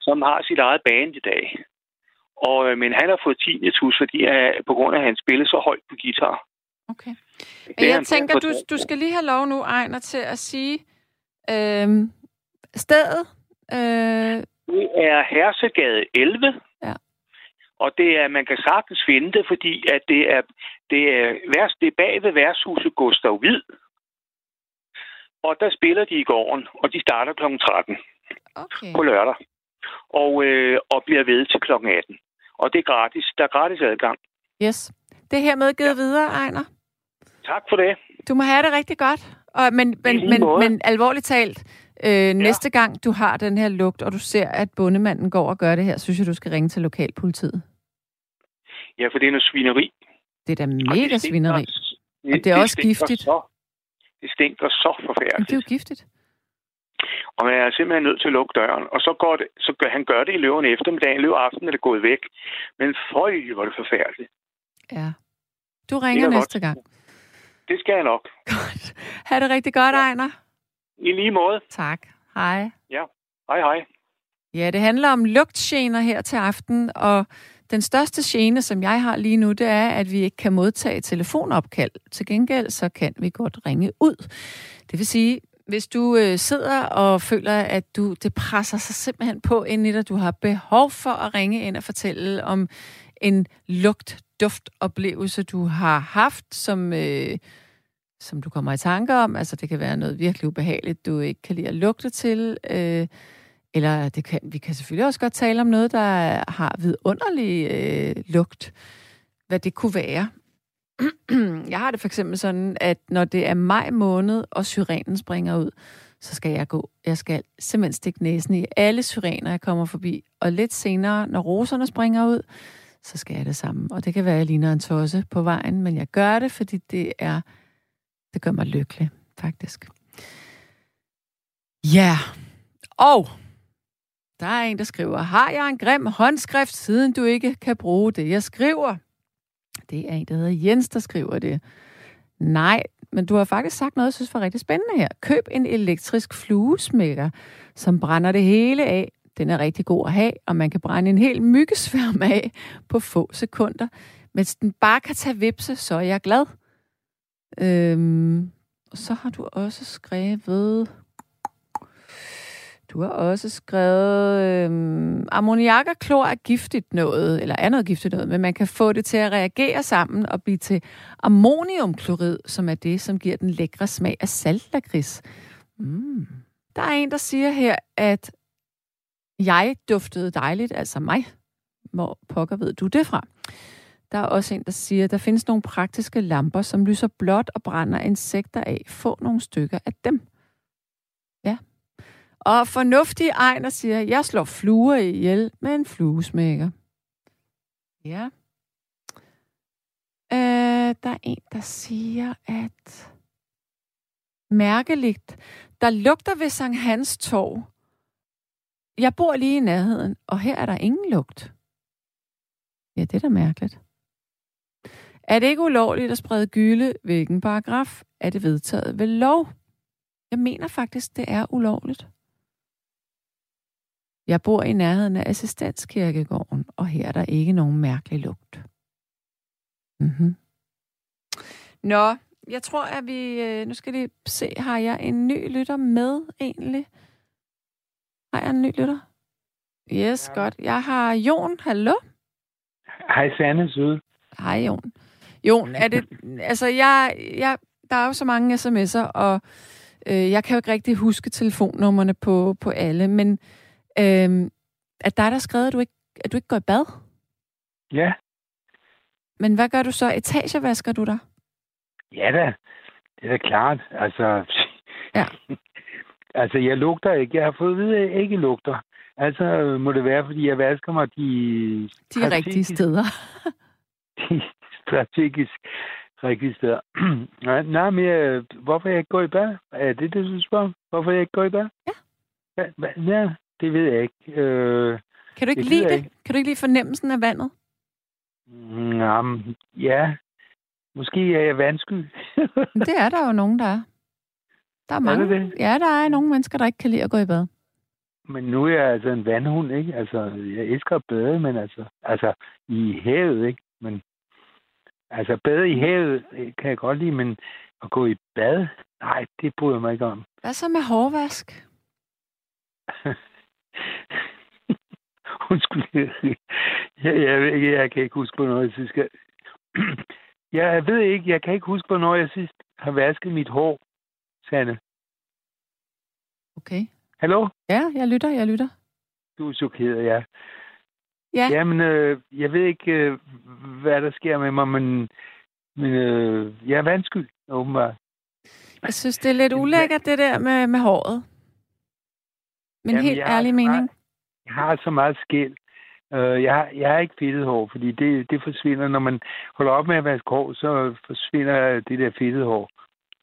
som har sit eget band i dag. Og, øh, men han har fået tinnitus, fordi øh, på grund af, at han spiller så højt på guitar. Okay. Men jeg tænker, du, du skal lige have lov nu, Ejner, til at sige, Øh, stedet? Øh, Det er Hersegade 11. Ja. Og det er, man kan sagtens finde det, fordi at det er, det er, værs, det er bag ved værtshuset Gustav Hvid. Og der spiller de i gården, og de starter kl. 13 okay. på lørdag. Og, øh, og bliver ved til kl. 18. Og det er gratis. Der er gratis adgang. Yes. Det er hermed givet ja. videre, Ejner. Tak for det. Du må have det rigtig godt. Og, men, men, men, måde. men alvorligt talt, øh, næste gang du har den her lugt, og du ser, at bondemanden går og gør det her, synes jeg, du skal ringe til lokalpolitiet. Ja, for det er noget svineri. Det er da mega det svineri. Og det er også stinker giftigt. Så, det stinker så Men forfærdeligt. det er jo giftigt. Og man er simpelthen nødt til at lukke døren. Og så, går det, så gør, han gør det i løven eftermiddagen. I løven af aftenen er det gået væk. Men føj, hvor det forfærdeligt. Ja. Du ringer Det er næste godt. gang. Det skal jeg nok. Godt. Ha' det rigtig godt, Ejner. I lige måde. Tak. Hej. Hej hej. Ja, det handler om lugtgener her til aften, og den største gene, som jeg har lige nu, det er, at vi ikke kan modtage telefonopkald. Til gengæld, så kan vi godt ringe ud. Det vil sige, hvis du øh, sidder og føler, at du det presser sig simpelthen på ind i dig, du har behov for at ringe ind og fortælle om en lugt duft oplevelse du har haft, som, øh, som du kommer i tanke om. Altså, det kan være noget virkelig ubehageligt, du ikke kan lide at lugte til. Øh, eller det kan, vi kan selvfølgelig også godt tale om noget, der har vidunderlig øh, lugt. Hvad det kunne være. jeg har det for eksempel sådan, at når det er maj måned, og syrenen springer ud, så skal jeg gå. Jeg skal simpelthen stikke næsen i alle syrener, jeg kommer forbi. Og lidt senere, når roserne springer ud, så skal jeg det samme. Og det kan være, at jeg ligner en tosse på vejen, men jeg gør det, fordi det er, det gør mig lykkelig, faktisk. Ja, og der er en, der skriver, har jeg en grim håndskrift, siden du ikke kan bruge det, jeg skriver? Det er en, der hedder Jens, der skriver det. Nej, men du har faktisk sagt noget, jeg synes var rigtig spændende her. Køb en elektrisk fluesmækker, som brænder det hele af. Den er rigtig god at have, og man kan brænde en hel myggesværm af på få sekunder. Mens den bare kan tage vipse, så er jeg glad. Øhm, og så har du også skrevet... Du har også skrevet, øhm, ammoniak og klor er giftigt noget, eller er noget giftigt noget, men man kan få det til at reagere sammen og blive til ammoniumklorid, som er det, som giver den lækre smag af saltlakrids. Mm. Der er en, der siger her, at jeg duftede dejligt, altså mig. Hvor pokker ved du det fra? Der er også en, der siger, at der findes nogle praktiske lamper, som lyser blåt og brænder insekter af. Få nogle stykker af dem. Og fornuftig Ejner siger, jeg slår fluer ihjel med en fluesmækker. Ja. Øh, der er en, der siger, at mærkeligt, der lugter ved Sankt Hans Torv. Jeg bor lige i nærheden, og her er der ingen lugt. Ja, det er da mærkeligt. Er det ikke ulovligt at sprede gylde? Hvilken paragraf er det vedtaget ved lov? Jeg mener faktisk, det er ulovligt. Jeg bor i nærheden af assistenskirkegården, og her er der ikke nogen mærkelig lugt. Mm-hmm. Nå, jeg tror, at vi... øh, Nu skal vi se, har jeg en ny lytter med egentlig? Har jeg en ny lytter? Yes, ja. godt. Jeg har Jon. Hallo? Hej, Sanne Søde. Hej, Jon. Jon, er det... Altså, jeg, jeg, der er jo så mange sms'er, og øh, jeg kan jo ikke rigtig huske telefonnummerne på, på alle, men øh, at dig, der skrevet, at du, ikke, at du ikke går i bad. Ja, Men hvad gør du så? Etagevasker du dig? ja da. Det er da klart. Altså, Ja. altså, jeg lugter ikke. Jeg har fået at vide, at jeg ikke lugter. Altså, må det være, fordi jeg vasker mig de, De rigtige steder. de strategisk rigtige steder. nej, nej, men jeg, hvorfor jeg ikke går i bad? Er det det, du spørger? Hvorfor jeg ikke går i bad? Ja. Ja det ved jeg ikke. Øh, Kan du ikke Det lide det? Kan du ikke lide fornemmelsen af vandet? Nå, men ja, måske er jeg vandsky. Det er der jo nogen, der er. Der er det mange. det? Ja, der er nogle mennesker, der ikke kan lide at gå i bad. Men nu er jeg altså en vandhund, ikke? Altså, jeg elsker at bade, men altså, altså i havet, ikke? Men altså, bade i havet øh, kan jeg godt lide, men At gå i bad? Nej, det bryder jeg mig ikke om. Hvad så med hårvask? Undskyld. Jeg, jeg, jeg, kan ikke huske, hvornår jeg sidst... Jeg ved ikke, jeg kan ikke huske, hvornår jeg sidst har vasket mit hår, Sanne. Okay. Hallo? Ja, jeg lytter, jeg lytter. Du er chokeret, ja. Ja. Jamen, øh, jeg ved ikke, øh, hvad der sker med mig, men, men øh, jeg er vandskyld, åbenbart. Jeg synes, det er lidt ulækkert, det der med, med håret. Men Jamen, helt ærlig så meget- mening. Jeg har så meget skæld. Øh, jeg, har, jeg har ikke fedtet hår, fordi det, det forsvinder, når man holder op med at vaske hår, så forsvinder det der fedtede hår.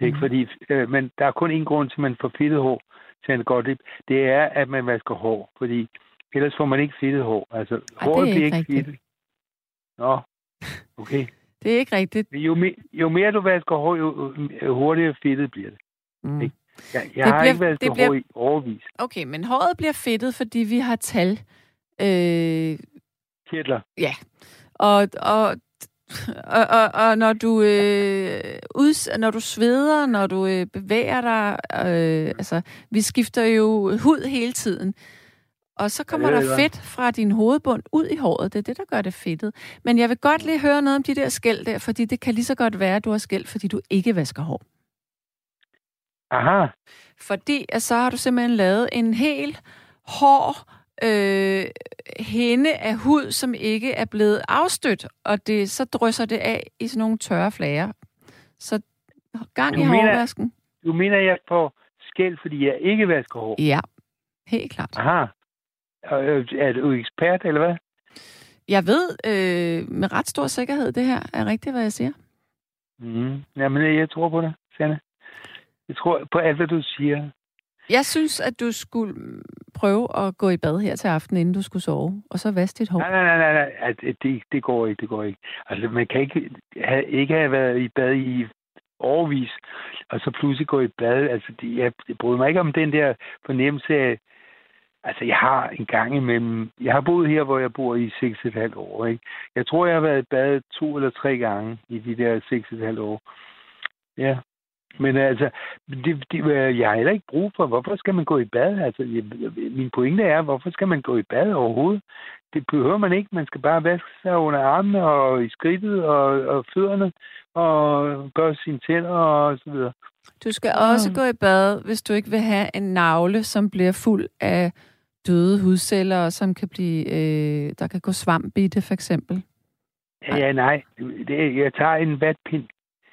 Ikke Mhm. fordi, øh, men der er kun en grund til, at man får fedtet hår, til en godt det, det er, at man vasker hår, fordi ellers får man ikke fedtet hår. Altså, er håret ikke bliver ikke rigtigt. fedtet. Nå, okay. Det er ikke rigtigt. Men Jo, me, jo mere du vasker hår, jo jo hurtigere fedtet bliver det. Mm. Ikke? Jeg, jeg Det har bliver- ikke vasket det bliver- hår i overvis. Okay, men håret bliver fedtet, fordi vi har tal. Øh, Kirtler. og, og, og, og, og når du øh, uds, når du sveder, når du øh, bevæger dig, øh, altså vi skifter jo hud hele tiden. Og så kommer Ja, der er fedt fra din hovedbund ud i håret. Det er det, der gør det fedtet. Men jeg vil godt lige høre noget om de der skæld der, fordi det kan lige så godt være, at du har skæld, fordi du ikke vasker hår. Aha. Fordi at så har du simpelthen lavet en hel hård øh, hende af hud, som ikke er blevet afstødt, og det, så drysser det af i sådan nogle tørre flager. Så gang Du i mener- hårvasken. Du mener, jeg får skæld, fordi jeg ikke vasker hår? Ja, helt klart. Aha. Øh, Er du ekspert, eller hvad? Jeg ved øh, med ret stor sikkerhed, det her er rigtigt, hvad jeg siger. Mm. Jamen, øh, jeg tror på det, Sanne. Jeg tror på alt, hvad du siger. Jeg synes, at du skulle prøve at gå i bad her til aften, inden du skulle sove, og så vaske dit hår. Nej, nej, nej, nej, nej. Det, det går ikke, det går ikke. Altså, man kan ikke have, ikke have været i bad i overvis, og så pludselig gå i bad. Altså, det, jeg, jeg bryder mig ikke om den der fornemmelse af, altså, jeg har en gang imellem, jeg har boet her, hvor jeg bor i 6,5 år, ikke? Jeg tror, jeg har været i bad to eller tre gange i de der 6,5 år. Ja. Men altså, det, det, jeg har heller ikke brug for, hvorfor skal man gå i bad? Altså, jeg, min pointe er, hvorfor skal man gå i bad overhovedet? Det behøver man ikke. Man skal bare vaske sig under armene og i skridtet og, og fødderne og gøre sine tænder og så videre. Du skal også Mm. gå i bad, hvis du ikke vil have en navle, som bliver fuld af døde hudceller, og som kan blive, øh, der kan gå svamp i det, for eksempel. Ja, ja nej. Det, jeg tager en vatpind.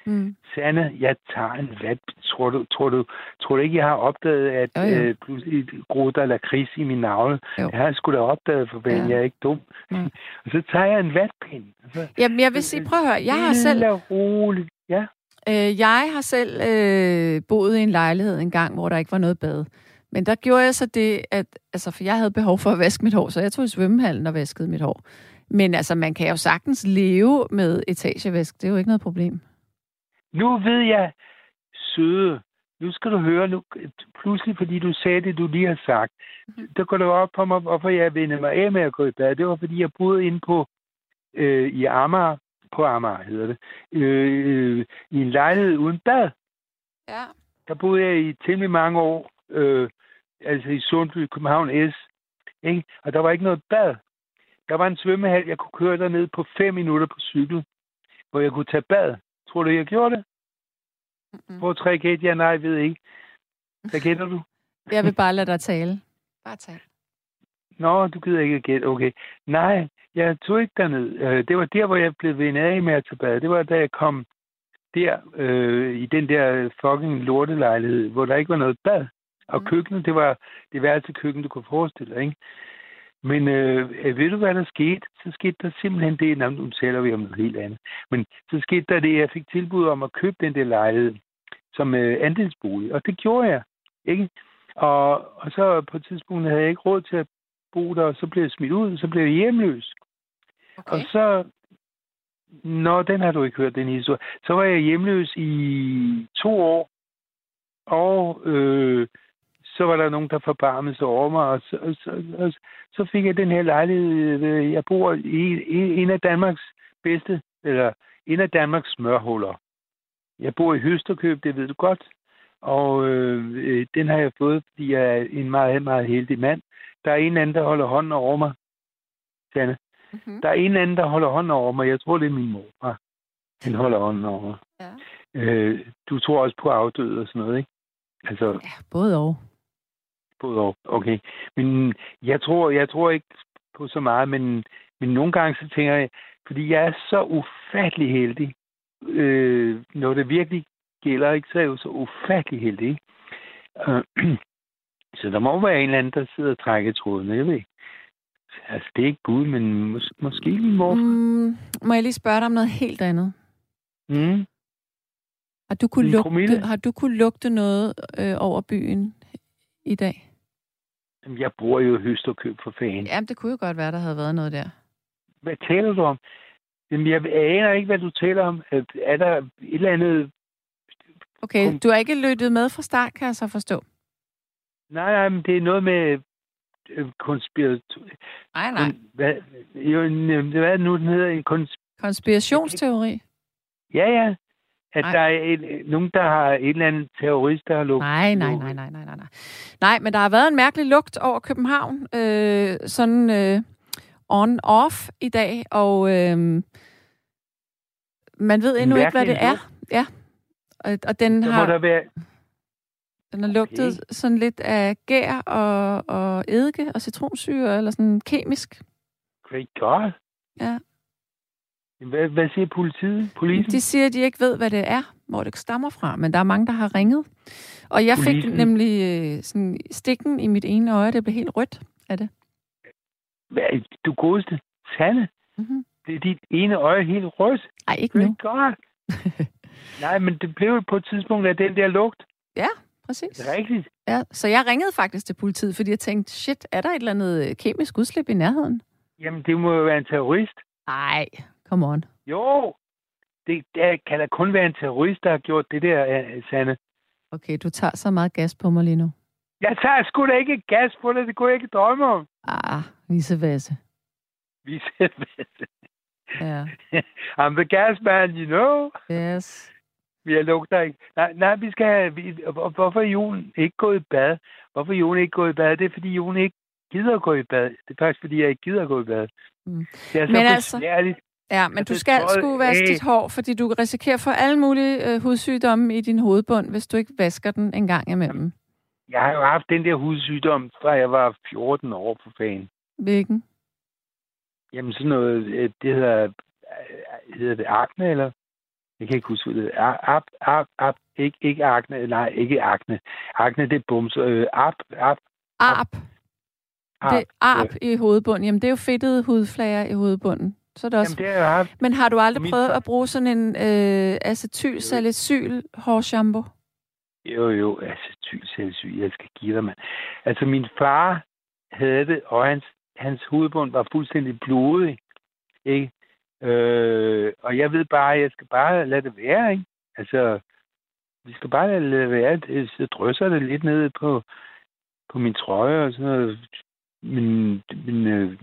Mm. Sanne, jeg tager en vat. Tror du, tror du, tror du ikke, jeg har opdaget, at Jo, jo. øh, pludselig groede der lakrids i min navle? Jo. Jeg har sgu da opdaget, for Ja. jeg er ikke dum. Nej. og så tager jeg en vatpind. Og så, Jamen, jeg vil sige, prøv at høre, jeg har selv, roligt. Ja. øh, jeg har selv øh, boet i en lejlighed en gang, hvor der ikke var noget bad. Men der gjorde jeg så det, at, altså, for jeg havde behov for at vaske mit hår, så jeg tog i svømmehallen og vaskede mit hår. Men altså, man kan jo sagtens leve med etagevask. Det er jo ikke noget problem. Nu ved jeg, søde, nu skal du høre, nu, pludselig fordi du sagde det, du lige har sagt, Mhm. der går det op på mig, hvorfor jeg vendte mig af med at gå i bad. Det var, fordi jeg boede inde på, øh, i Amager, på Amager hedder det, øh, i en lejlighed uden bad. Ja. Der boede jeg i temmelig mange år, øh, altså i Sundby, København S, ikke? og der var ikke noget bad. Der var en svømmehal, jeg kunne køre derned på fem minutter på cykel, hvor jeg kunne tage bad. Du, jeg gjorde det? Mm-mm. Tre gæt? Ja, nej, jeg ved ikke. Hvad gætter du? Jeg vil bare lade dig tale. Bare tal. Nå, du gider ikke gætte. Okay. Nej, jeg tog ikke derned. Øh, Det var der, hvor jeg blev vendt af med at tage bad. Det var, da jeg kom der, øh, i den der fucking lortelejlighed, hvor der ikke var noget bad. Og mm. køkkenet, det var det værste køkken, du kunne forestille dig, ikke? Men øh, ved du, hvad der skete? Så skete der simpelthen det, Nå, nu taler vi om noget helt andet. Men så skete der det, jeg fik tilbud om at købe den der lejlighed som øh, andelsbolig. Og det gjorde jeg, ikke? Og, og så på et tidspunkt havde jeg ikke råd til at bo der, og så blev jeg smidt ud, og så blev jeg hjemløs. Okay. Og så, Nå, den har du ikke hørt, den historie. Så var jeg hjemløs i to år, og øh, så var der nogen, der forbarmede sig over mig, og så, så, og så fik jeg den her lejlighed. Jeg bor i, en af Danmarks bedste, eller en af Danmarks smørhuller. Jeg bor i Høsterkøb, det ved du godt. Og øh, den har jeg fået, fordi jeg er en meget, meget heldig mand. Der er en anden, der holder hånden over mig. Sanne. Mm-hmm. Der er en anden, der holder hånden over mig. Jeg tror, det er min mor. Den holder hånden over mig. Ja. Øh, du tror også på afdøde og sådan noget, ikke? Altså, ja, både og. Både og. Okay. Men jeg tror, jeg tror ikke på så meget, men, men nogle gange så tænker jeg, fordi jeg er så ufattelig heldig, øh, når det virkelig gælder, ikke, så er jeg jo så ufattelig heldig. Ikke? Øh, så der må være en eller anden, der sidder og trækker tråden, jeg ved ikke. Altså, det er ikke Gud, men mås- måske min mor. Mm. Må jeg lige spørge dig om noget helt andet? Mm. Har du kunne, lugte, har du kunne lugte noget øh, over byen i dag? Jeg bor jo i Høsterkøb for fanden. Jamen, det kunne jo godt være, der havde været noget der. Hvad taler du om? Jamen, jeg aner ikke, hvad du taler om. Er er der et eller andet... Okay, du har ikke lyttet med fra start, kan jeg så forstå. Nej, nej, men det er noget med øh, konspiration... Nej, nej. Hvad, jo, hvad er det nu, den hedder? En kons... Konspirationsteori? Ja, ja. At Nej. der er et, nogen, der har en eller anden terrorist, der har lukket... Nej, nej, nej, nej, nej, nej, nej. Nej, men der har været en mærkelig lugt over København, øh, sådan øh, on-off i dag, og øh, man ved endnu ikke, hvad det er. Ja. Og, og den Der må har, der være... den har lugtet sådan lidt af gær og, og eddike og citronsyre, eller sådan kemisk. Great God. Ja. Hvad, hvad siger politiet? Polisen? De siger, at de ikke ved, hvad det er, hvor det stammer fra, men der er mange, der har ringet. Og jeg fik Polisen? nemlig øh, sådan stikken i mit ene øje, det blev helt rødt af det. Hvad, du godeste. Sande. Mm-hmm. Det er dit ene øje helt rødt. Ej, ikke nu. Great God. Nej, men det blev på et tidspunkt af den der lugt. Præcis. Det rigtigt. Ja, så jeg ringede faktisk til politiet, fordi jeg tænkte, shit, er der et eller andet øh, kemisk udslip i nærheden? Jamen, det må jo være en terrorist. Nej, come on. Jo, det, det kan da kun være en terrorist, der har gjort det der, øh, Sanne. Okay, du tager så meget gas på mig lige nu. Jeg tager sgu da ikke gas på det, det kunne jeg ikke drømme om. Ah, visevasse. Vi ser Ja, I'm the gas man, you know. yes. Vi har lugter ikke. Nej, nej, vi skal have... Hvorfor er julen ikke gået i bad? Hvorfor er julen ikke gået i bad? Det er, fordi julen ikke gider at gå i bad. Det er faktisk, fordi jeg ikke gider at gå i bad. Mm. Det er så Men altså-. Ja, men du skal sgu vaske dit hår, fordi du risikerer for alle mulige øh, hudsygdomme i din hovedbund, hvis du ikke vasker den en gang imellem. Jeg har jo haft den der hudsygdom, fra jeg var 14 år for fanden. Hvilken? Jamen sådan noget, øh, det hedder, øh, hedder det akne, eller? Jeg kan ikke huske, hvad det er. Ap, ap, ap, ikke, ikke akne, nej, ikke akne. Akne, det er bums. Øh, ap, ap, Arp. ap. Det arp i hovedbunden. Jamen, det er jo fedtede hudflager i hovedbunden. Så er det også... Jamen, det har. Men har du aldrig Min prøvet at bruge sådan en øh, acetylsalicyl hårshampoo? Jo, jo, tylsælsyg, jeg skal give dig, mand. Altså, min far havde det, og hans, hans hovedbund var fuldstændig blodig, ikke? Øh, og jeg ved bare, at jeg skal bare lade det være, ikke? Altså, vi skal bare lade det være. Det- Så drysser det lidt ned på, på min trøje og sådan noget. Men, men øh,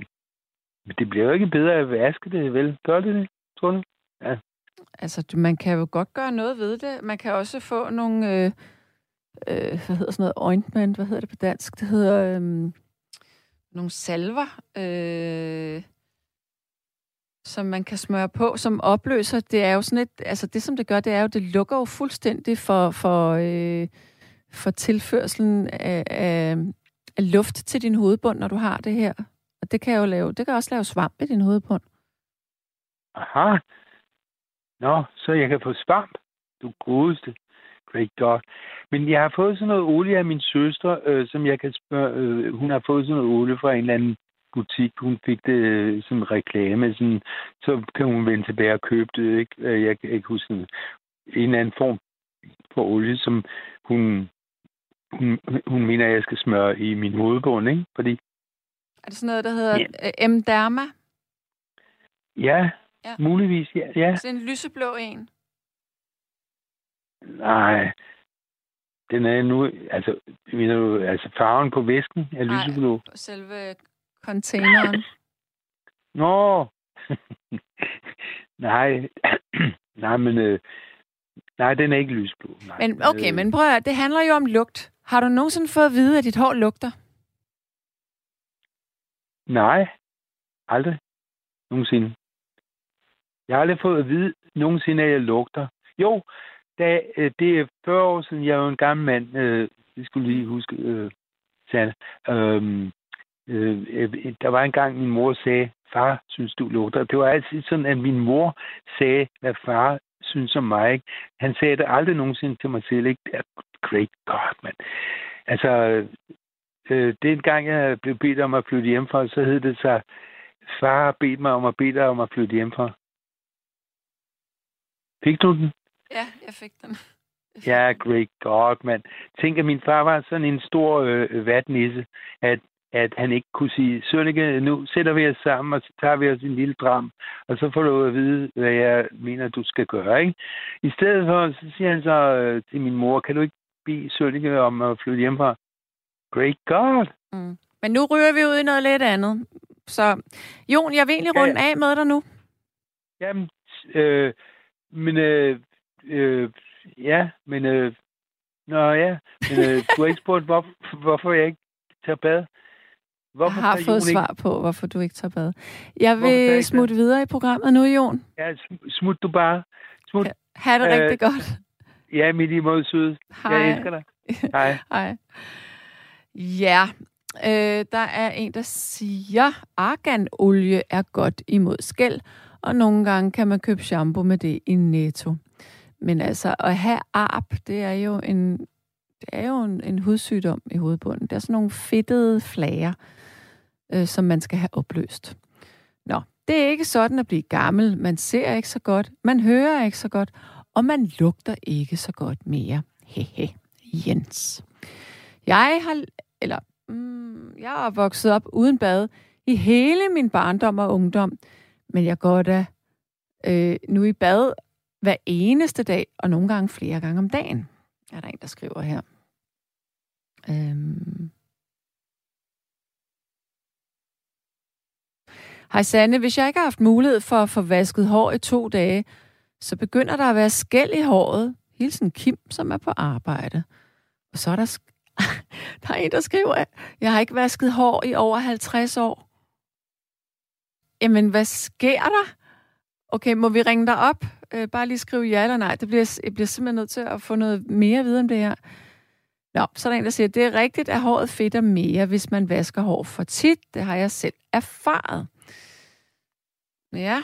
det bliver jo ikke bedre at vaske det, vel? Gør det det, tror du? Ja. Altså, man kan jo godt gøre noget ved det. Man kan også få nogle, øh, øh, hvad hedder sådan noget, ointment, hvad hedder det på dansk? Det hedder øh, nogle salver, øh, som man kan smøre på, som opløser. Det er jo sådan et, altså det som det gør, det er jo, det lukker jo fuldstændig for, for, øh, for tilførselen af, af, af luft til din hovedbund, når du har det her. Og det kan jo lave, det kan også lave svamp i din hovedbund. Aha. Nå, så jeg kan få svamp. Du godeste. Great God. Men jeg har fået sådan noget olie af min søster, øh, som jeg kan spørge. Øh, hun har fået sådan noget olie fra en eller anden butik. Hun fik det øh, som reklame. Sådan, så kan hun vende tilbage og købe det. Ikke? Jeg, Jeg kan ikke huske en, en eller anden form for olie, som hun, hun, hun mener, jeg skal smøre i min hovedbund. Ikke? Fordi, er det sådan noget, der hedder yeah. M-derma? ja, Ja. ja. muligvis, ja. ja. Sådan en lyseblå en. Nej, den er nu, altså, mener du, altså farven på væsken er Nej. lyseblå. på selve containeren. Nå! Nej, nej, men øh, Nej, den er ikke lysblå. Nej. Men okay, øh... men prøv at det handler jo om lugt. Har du nogensinde fået at vide, at dit hår lugter? Nej, aldrig. Nogensinde. Jeg har aldrig fået at vide nogensinde, at jeg lugter. Jo, da, øh, det er 40 år siden, jeg var en gammel mand. Øh, det skulle lige huske, øh, Sanne. Øhm, øh, øh, der var engang, min mor sagde, far, synes du lugter. Det var altid sådan, at min mor sagde, hvad far synes om mig. Ikke? Han sagde det aldrig nogensinde til mig selv. Ikke? Det er great God, mand. Altså, øh, den gang, jeg blev bedt om at flytte hjemmefra, så hed det sig, far har bedt mig om at bede dig om at flytte hjemmefra. Fik du den? Ja, jeg fik den. Ja, great God, mand. Tænk, at min far var sådan en stor øh, vatnisse, at at han ikke kunne sige, Sønneke, nu sætter vi os sammen, og så tager vi os en lille dram, og så får du at vide, hvad jeg mener, du skal gøre. Ikke? I stedet for, så siger han så øh, til min mor, kan du ikke bede Sønneke om at flytte hjemmefra? Great God! Mm. Men nu ryger vi ud i noget lidt andet. Så Jon, jeg vil egentlig runde ja. af med dig nu. Jamen, øh, men øh, øh, ja, men øh, Nå ja, men øh, du har ikke spurgt, hvor, hvorfor jeg ikke tager bad. Hvorfor jeg har fået ikke... svar på, hvorfor du ikke tager bad. Jeg vil smutte videre i programmet nu, Jon. Ja, smut du bare. Smut. Ha' det uh, rigtig godt. Ja, mit i mod syd. Hej. Jeg elsker dig. Hej. Hej. Ja, øh, der er en, der siger, arganolie er godt imod skæld, og nogle gange kan man købe shampoo med det i Netto. Men altså, at have arp, det er jo en, det er jo en, en hudsygdom i hovedbunden. Det er sådan nogle fedtede flager, øh, som man skal have opløst. Nå, det er ikke sådan at blive gammel. Man ser ikke så godt, man hører ikke så godt, og man lugter ikke så godt mere. Hehe, Jens. Jeg har, eller, mm, jeg er vokset op uden bad i hele min barndom og ungdom, men jeg går da øh, nu i bad hver eneste dag, og nogle gange flere gange om dagen, er der en, der skriver her. Øhm, Hej Sanne, hvis jeg ikke har haft mulighed for at få vasket hår i to dage, så begynder der at være skæld i håret. Hilsen Kim, som er på arbejde. Og så er der, sk- der er en, der skriver, jeg har ikke vasket hår i over 50 år. Jamen, hvad sker der? Okay, må vi ringe dig op? Øh, bare lige skrive ja eller nej. Det bliver, jeg bliver simpelthen nødt til at få noget mere viden om det her. Nå, så er der en, der siger, det er rigtigt, at håret fedter mere, hvis man vasker hår for tit. Det har jeg selv erfaret. Ja.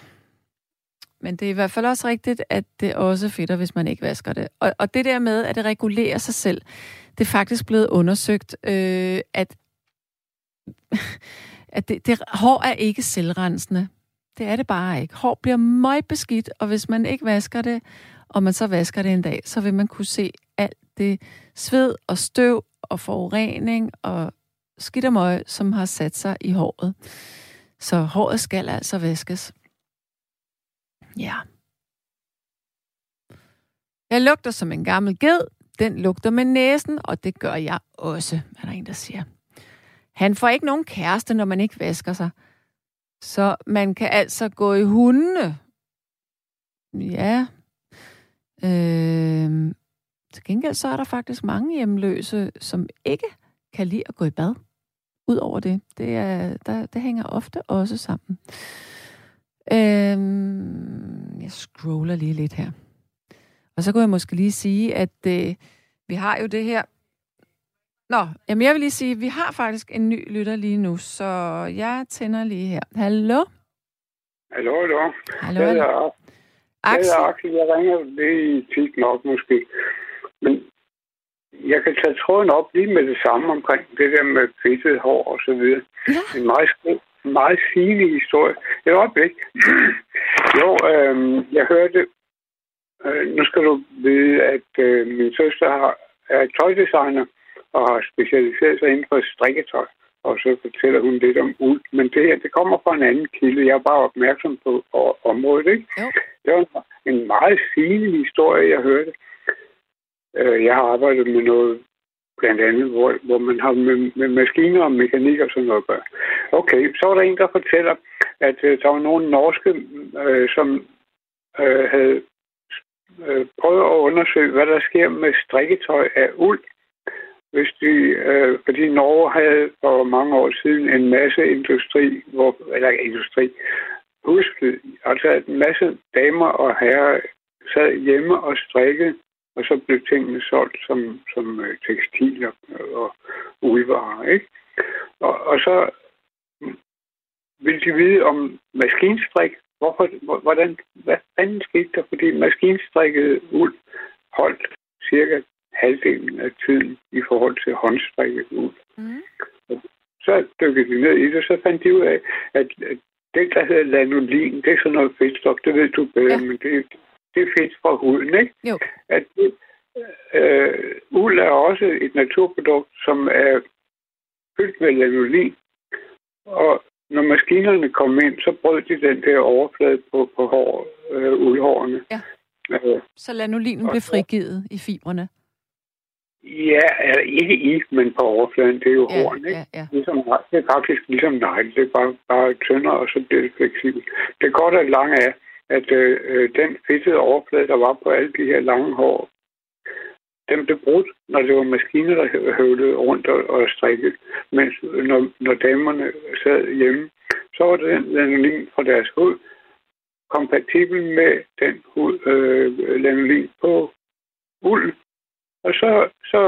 Men det er i hvert fald også rigtigt, at det også fedter, hvis man ikke vasker det. Og, og det der med, at det regulerer sig selv, det er faktisk blevet undersøgt, øh, at, at det, det, hår er ikke selvrensende. Det er det bare ikke. Hår bliver møgbeskidt, beskidt, og hvis man ikke vasker det, og man så vasker det en dag, så vil man kunne se alt det sved og støv og forurening og skidt og møg, som har sat sig i håret. Så håret skal altså vaskes. Ja. Jeg lugter som en gammel ged. Den lugter med næsen, og det gør jeg også, er der en, der siger. Han får ikke nogen kæreste, når man ikke vasker sig. Så man kan altså gå i hundene. Ja. Øh, til gengæld så er der faktisk mange hjemløse, som ikke kan lide at gå i bad. Udover det. Det, er, der, det hænger ofte også sammen. Øh, jeg scroller lige lidt her. Og så kunne jeg måske lige sige, at øh, vi har jo det her... Nå, jamen jeg vil lige sige, at vi har faktisk en ny lytter lige nu, så jeg tænder lige her. Hallo? Hallo, hallo. Hallo, hallo. Axel. Jeg, Axel. jeg ringer lidt tit nok måske. Men jeg kan tage tråden op lige med det samme omkring det der med fedtet hår og så videre. Ja. En meget meget fine historie. Et øjeblik. jo, øh, jeg hørte, øh, nu skal du vide, at øh, min søster har, er tøjdesigner og har specialiseret sig inden for strikketøj. Og så fortæller hun lidt om uld. Men det her, det kommer fra en anden kilde. Jeg er bare opmærksom på området, ikke? Jo. Det var en meget fin historie, jeg hørte. Øh, jeg har arbejdet med noget blandt andet, hvor, hvor man har med, med maskiner og mekanik og sådan noget at gøre. Okay, så var der en, der fortæller, at uh, der var nogle norske, uh, som uh, havde øh, prøvet at undersøge, hvad der sker med strikketøj af uld. Hvis de, øh, fordi Norge havde for mange år siden en masse industri, hvor, eller industri, husflid, altså at en masse damer og herrer sad hjemme og strikkede, og så blev tingene solgt som, som øh, tekstiler og uldvarer, ikke? Og, og så vil de vide om maskinstrik. Hvorfor, hvordan, hvad fanden skete der? Fordi maskinstrikket uld holdt cirka halvdelen af tiden i forhold til håndstrikket uld. Mm. Så dykkede de ned i det, så fandt de ud af, at det, der hedder lanolin, det er sådan noget fedtstof, det ved du bedre, ja. men det, det er fedt fra huden, ikke? Jo. At, øh, uld er også et naturprodukt, som er fyldt med lanolin, og når maskinerne kom ind, så brød de den der overflade på, på hår, øh, uldhårene. Ja. Øh, så lanolinen blev frigivet i fibrene? Ja, altså ikke i, men på overfladen. Det er jo ja, horn, ikke? Ja, ja. Ligesom, det er faktisk ligesom nej, Det er bare, bare tyndere, og så bliver det fleksibelt. Det går der langt af, at øh, øh, den fedtede overflade, der var på alle de her lange hår, den blev brudt, når det var maskiner, der høvlede rundt og, og strikkede. Mens når, når damerne sad hjemme, så var den lanolin fra deres hud kompatibel med den hud, øh, lanolin på uld. Og så, så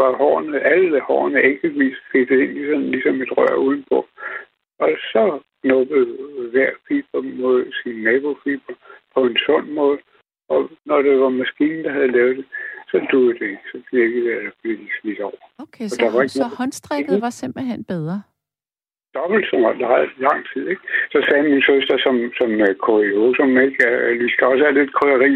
var hårene, alle hårene enkeltvis fedtet ind, ligesom, ligesom et rør udenpå. Og så knuppede hver fiber mod sin nabofiber på en sund måde. Og når det var maskinen, der havde lavet det, så duede det ikke. Så knækkede det, eller blev det slidt over. Okay, så, der var ikke så håndstrikket var simpelthen bedre? Dobbelt så meget lang tid, ikke? Så sagde min søster som, som uh, øh, som ikke uh, vi skal også have lidt krydderi.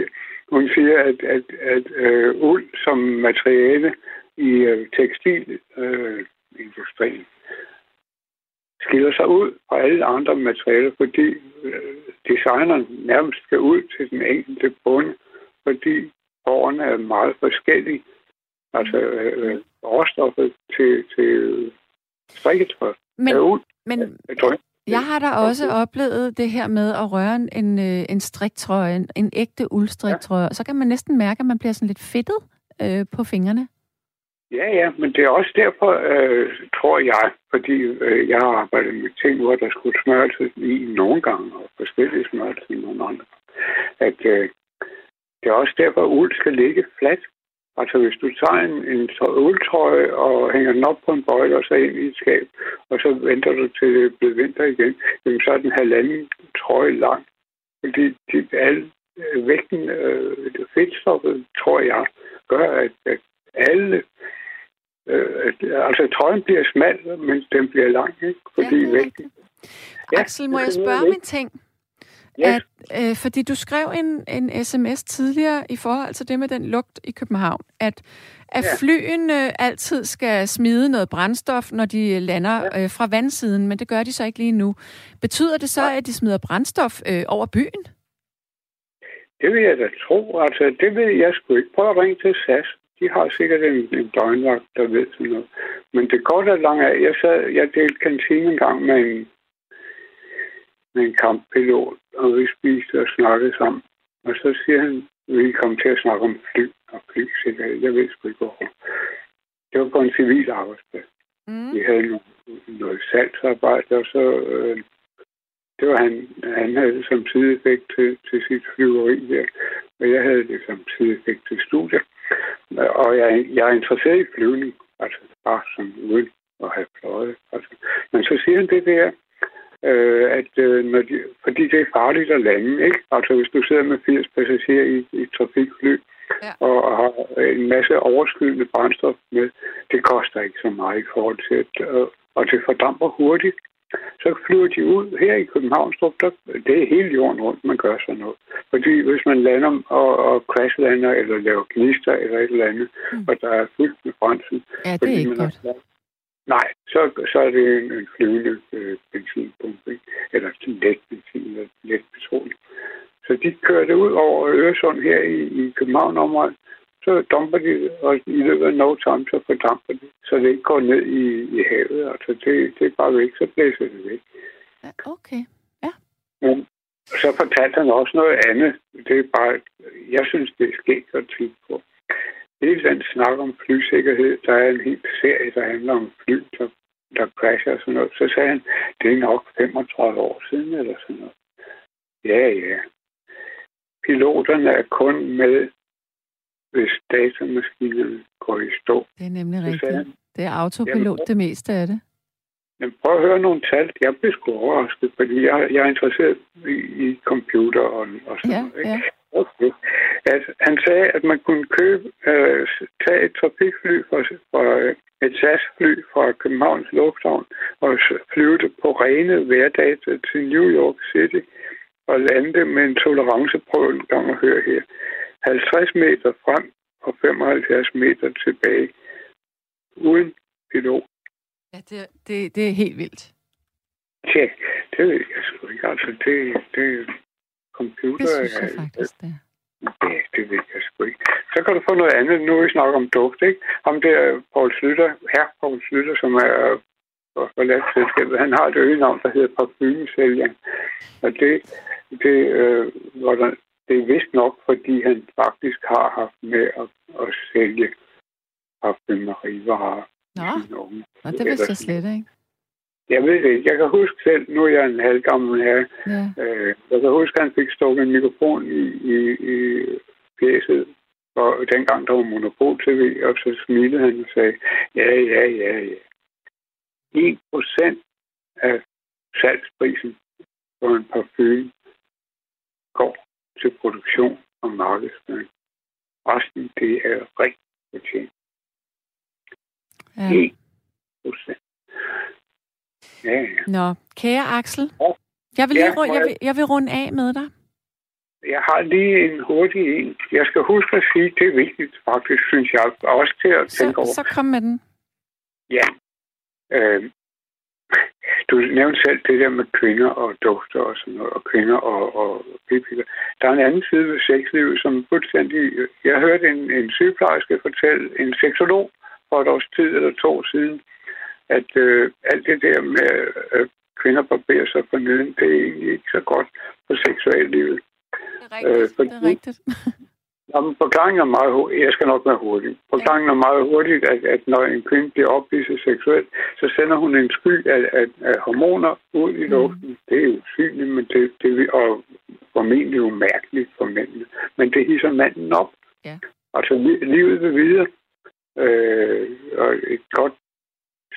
Hun siger, at, at, at uh, uld som materiale i uh, tekstilindustrien uh, skiller sig ud fra alle andre materialer, fordi uh, designeren nærmest skal ud til den enkelte bonde, fordi hårene er meget forskellige. Altså øh, råstoffet til, til strikketøj. Men, men jeg har da også oplevet det her med at røre en, øh, en striktrøje, en, en ægte uldstriktrøje, ja. så kan man næsten mærke, at man bliver sådan lidt fedtet øh, på fingrene. Ja, ja, men det er også derfor, øh, tror jeg, fordi øh, jeg har arbejdet med ting, hvor der skulle smørelse i nogle gange, og forskellige smørelse i nogle andre, at øh, det er også derfor, at uld skal ligge fladt. Altså hvis du tager en, en uldtrøje og hænger den op på en bøjle og så ind i et skab, og så venter du til det bliver vinter igen, jamen så er den halvanden trøje lang. Fordi de, alle, vægten, øh, fedtstoffet, tror jeg, gør, at, at alle øh, at, altså trøjen bliver smal, men den bliver lang, ikke? Fordi ja, vægten. Ja, Axel, må jeg spørge min ting? Yes. At, øh, fordi du skrev en, en sms tidligere i forhold til det med den lugt i København, at, at ja. flyene altid skal smide noget brændstof, når de lander ja. øh, fra vandsiden, men det gør de så ikke lige nu. Betyder det så, ja. at de smider brændstof øh, over byen? Det vil jeg da tro. Altså, det ved jeg sgu ikke. Prøv at ringe til SAS. De har sikkert en, en døgnvagt, der ved sådan noget. Men det går da langt af. Jeg, sad, jeg delte kantine en gang med en, med en kamppilot, og vi spiste og snakkede sammen. Og så siger han, vi kom til at snakke om fly og flysikkerhed. Jeg ved sgu ikke hvorfor. Det var på en civil arbejdsplads. Mm. Vi havde noget, noget salgsarbejde, og så øh, det var han, han havde det som sideeffekt til, til sit flyveri der, og jeg havde det som sideeffekt til studier. Og jeg, jeg er interesseret i flyvning, altså bare som uden at have fløjet. Altså. Men så siger han det der, øh, at øh, når de, fordi det er farligt at lande, ikke? Altså hvis du sidder med 80 passagerer i, i trafikfly, ja. og, og har en masse overskydende brændstof med, det koster ikke så meget i forhold til, at, øh, og det fordamper hurtigt. Så flyver de ud her i Københavnstrup, der, det er hele jorden rundt, man gør sådan noget. Fordi hvis man lander og, og crashlander, eller laver gnister, eller et eller andet, mm. og der er fyldt med brændsel. Ja, det er ikke godt. Har, Nej, så, så er det en, en flyvende øh, benzinpumpe, eller let benzin eller let petrol. Så de kører det ud over Øresund her i, i København området, så dumper de, og i løbet af no time, så fordamper de, så det ikke går ned i, i havet. Altså, det, det er bare væk, så blæser det væk. Okay, ja. Men, så fortalte han også noget andet. Det er bare, jeg synes, det er sket at tænke på. Hele den snak om flysikkerhed, der er en helt serie, der handler om fly, der, der crasher og sådan noget. Så sagde han, det er nok 35 år siden eller sådan noget. Ja, ja. Piloterne er kun med, hvis datamaskinerne går i stå. Det er nemlig rigtigt. Han, det er autopilot jamen, det meste af det. Men prøv at høre nogle tal. Jeg blev sgu overrasket, fordi jeg, jeg er interesseret i, i computer og, og sådan ja, noget. Ikke? Ja. Okay. At han sagde, at man kunne købe, øh, tage et trafikfly fra, fra et SAS-fly fra Københavns Lufthavn og flyve det på rene hverdage til New York City og lande med en toleranceprøve en gang at høre her. 50 meter frem og 75 meter tilbage uden pilot. Ja, det, det, det er helt vildt. Ja, det ved jeg sgu ikke. Altså, det, det computer... Det synes jeg faktisk, det Ja, det ved jeg sgu ikke. Så kan du få noget andet. Nu vi snakker om duft, ikke? Ham der, Paul Slytter, her Paul Slytter, som er forladt selskabet, han har et øgenavn, der hedder parfumesælger. Og det, det, øh, hvor der, det er vist nok, fordi han faktisk har haft med at, at sælge parfumerivarer. Nå, Nå det vidste jeg slet ikke. Jeg ved det ikke. Jeg kan huske selv, nu er jeg en halvgammel her. Ja. Øh, jeg kan huske, at han fik stukket en mikrofon i, i, i pjæset. Og dengang der var Monopol TV, og så smilede han og sagde, ja, ja, ja, ja. 1 procent af salgsprisen for en parfume går til produktion og markedsføring. Resten, det er rigtig fortjent. Ja. 1 procent. Ja, ja. Nå, kære Axel. Jeg vil, lige, Ja, jeg, vil, jeg vil runde af med dig. Jeg har lige en hurtig en. Jeg skal huske at sige, det er vigtigt faktisk, synes jeg, også til at tænke Så, over. så kom med den. Ja. Øh, du nævnte selv det der med kvinder og dufter og sådan noget, og kvinder og, og pipiller. Der er en anden side ved sexlivet, som fuldstændig... Jeg hørte en, en sygeplejerske fortælle, en seksolog for et års tid eller to siden, at øh, alt det der med øh, kvinder barberer sig for neden, det er egentlig ikke så godt for seksuallivet. Det er rigtigt. Øh, fordi- det er rigtigt. Jamen, forklaringen er meget hurtigt. Jeg skal nok være hurtig. Forklaringen er meget hurtigt, at, at når en kvinde bliver ophidset seksuelt, så sender hun en sky af, af, af hormoner ud i luften. Mm. Det er jo synligt, men det, det er og formentlig umærkeligt for mændene. Men det hisser manden op. Ja. Altså, li- livet vil videre. Øh, og et godt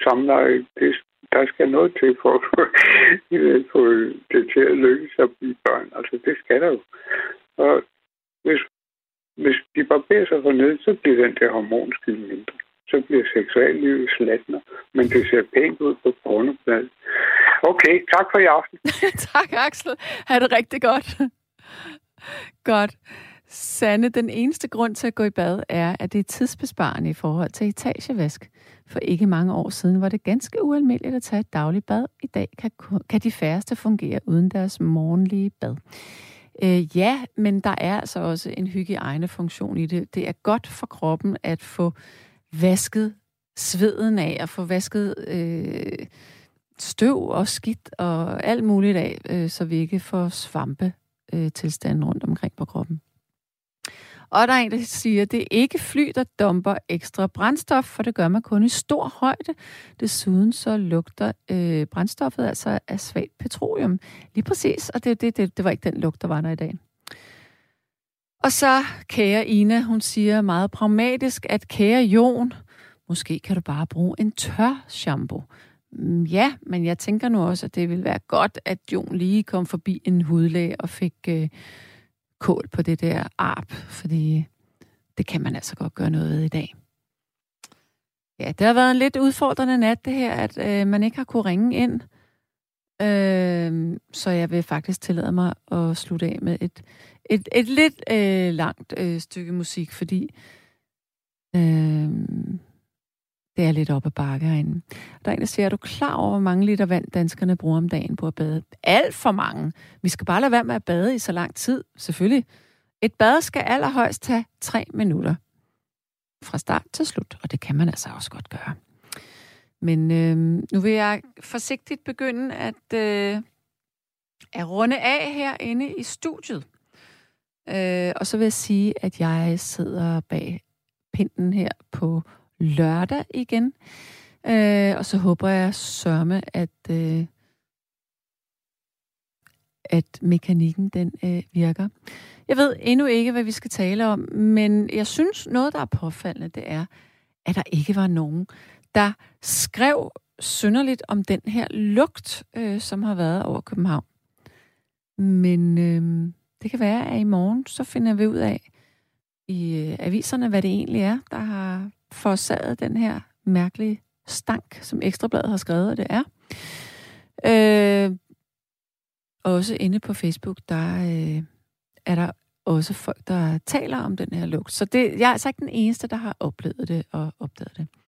samleje, det, der skal noget til for at få, få det til at lykkes at blive børn. Altså, det skal der jo. Og hvis hvis de barberer sig for ned, så bliver den der hormonskilde mindre. Så bliver seksuallivet slatner, men det ser pænt ud på pornobladet. Okay, tak for i aften. tak, Axel. Ha' det rigtig godt. godt. Sande, den eneste grund til at gå i bad er, at det er tidsbesparende i forhold til etagevask. For ikke mange år siden var det ganske ualmindeligt at tage et dagligt bad. I dag kan, kan de færreste fungere uden deres morgenlige bad. Øh, ja, men der er altså også en hygiejnefunktion i det. Det er godt for kroppen at få vasket sveden af, og få vasket øh, støv og skidt og alt muligt af, øh, så vi ikke får svampe øh, tilstanden rundt omkring på kroppen. Og der er en, der siger, at det er ikke fly, der dumper ekstra brændstof, for det gør man kun i stor højde. Desuden så lugter øh, brændstoffet altså af svagt petroleum. Lige præcis, og det, det, det, det var ikke den lugt, der var der i dag. Og så kære Ina, hun siger meget pragmatisk, at kære Jon, måske kan du bare bruge en tør shampoo. Mm, ja, men jeg tænker nu også, at det ville være godt, at Jon lige kom forbi en hudlæge og fik øh, kål på det der arp, fordi det kan man altså godt gøre noget ved i dag. Ja, det har været en lidt udfordrende nat, det her, at øh, man ikke har kunne ringe ind. Øh, så jeg vil faktisk tillade mig at slutte af med et, et, et lidt øh, langt øh, stykke musik, fordi øh, det er lidt op ad bakke herinde. Der er en, der siger, er du klar over, hvor mange liter vand danskerne bruger om dagen på at bade? Alt for mange. Vi skal bare lade være med at bade i så lang tid, selvfølgelig. Et bad skal allerhøjst tage tre minutter. Fra start til slut, og det kan man altså også godt gøre. Men øh, nu vil jeg forsigtigt begynde at, øh, at runde af herinde i studiet. Øh, og så vil jeg sige, at jeg sidder bag pinden her på lørdag igen. Øh, og så håber jeg sørme, at, øh, at mekanikken den øh, virker. Jeg ved endnu ikke, hvad vi skal tale om, men jeg synes, noget, der er påfaldende, det er, at der ikke var nogen, der skrev synderligt om den her lugt, øh, som har været over København. Men øh, det kan være, at i morgen, så finder vi ud af i øh, aviserne, hvad det egentlig er, der har forårsaget den her mærkelige stank, som Ekstrabladet har skrevet, og det er. Øh, også inde på Facebook, der øh, er der også folk, der taler om den her lugt. Så det, jeg er altså ikke den eneste, der har oplevet det og opdaget det.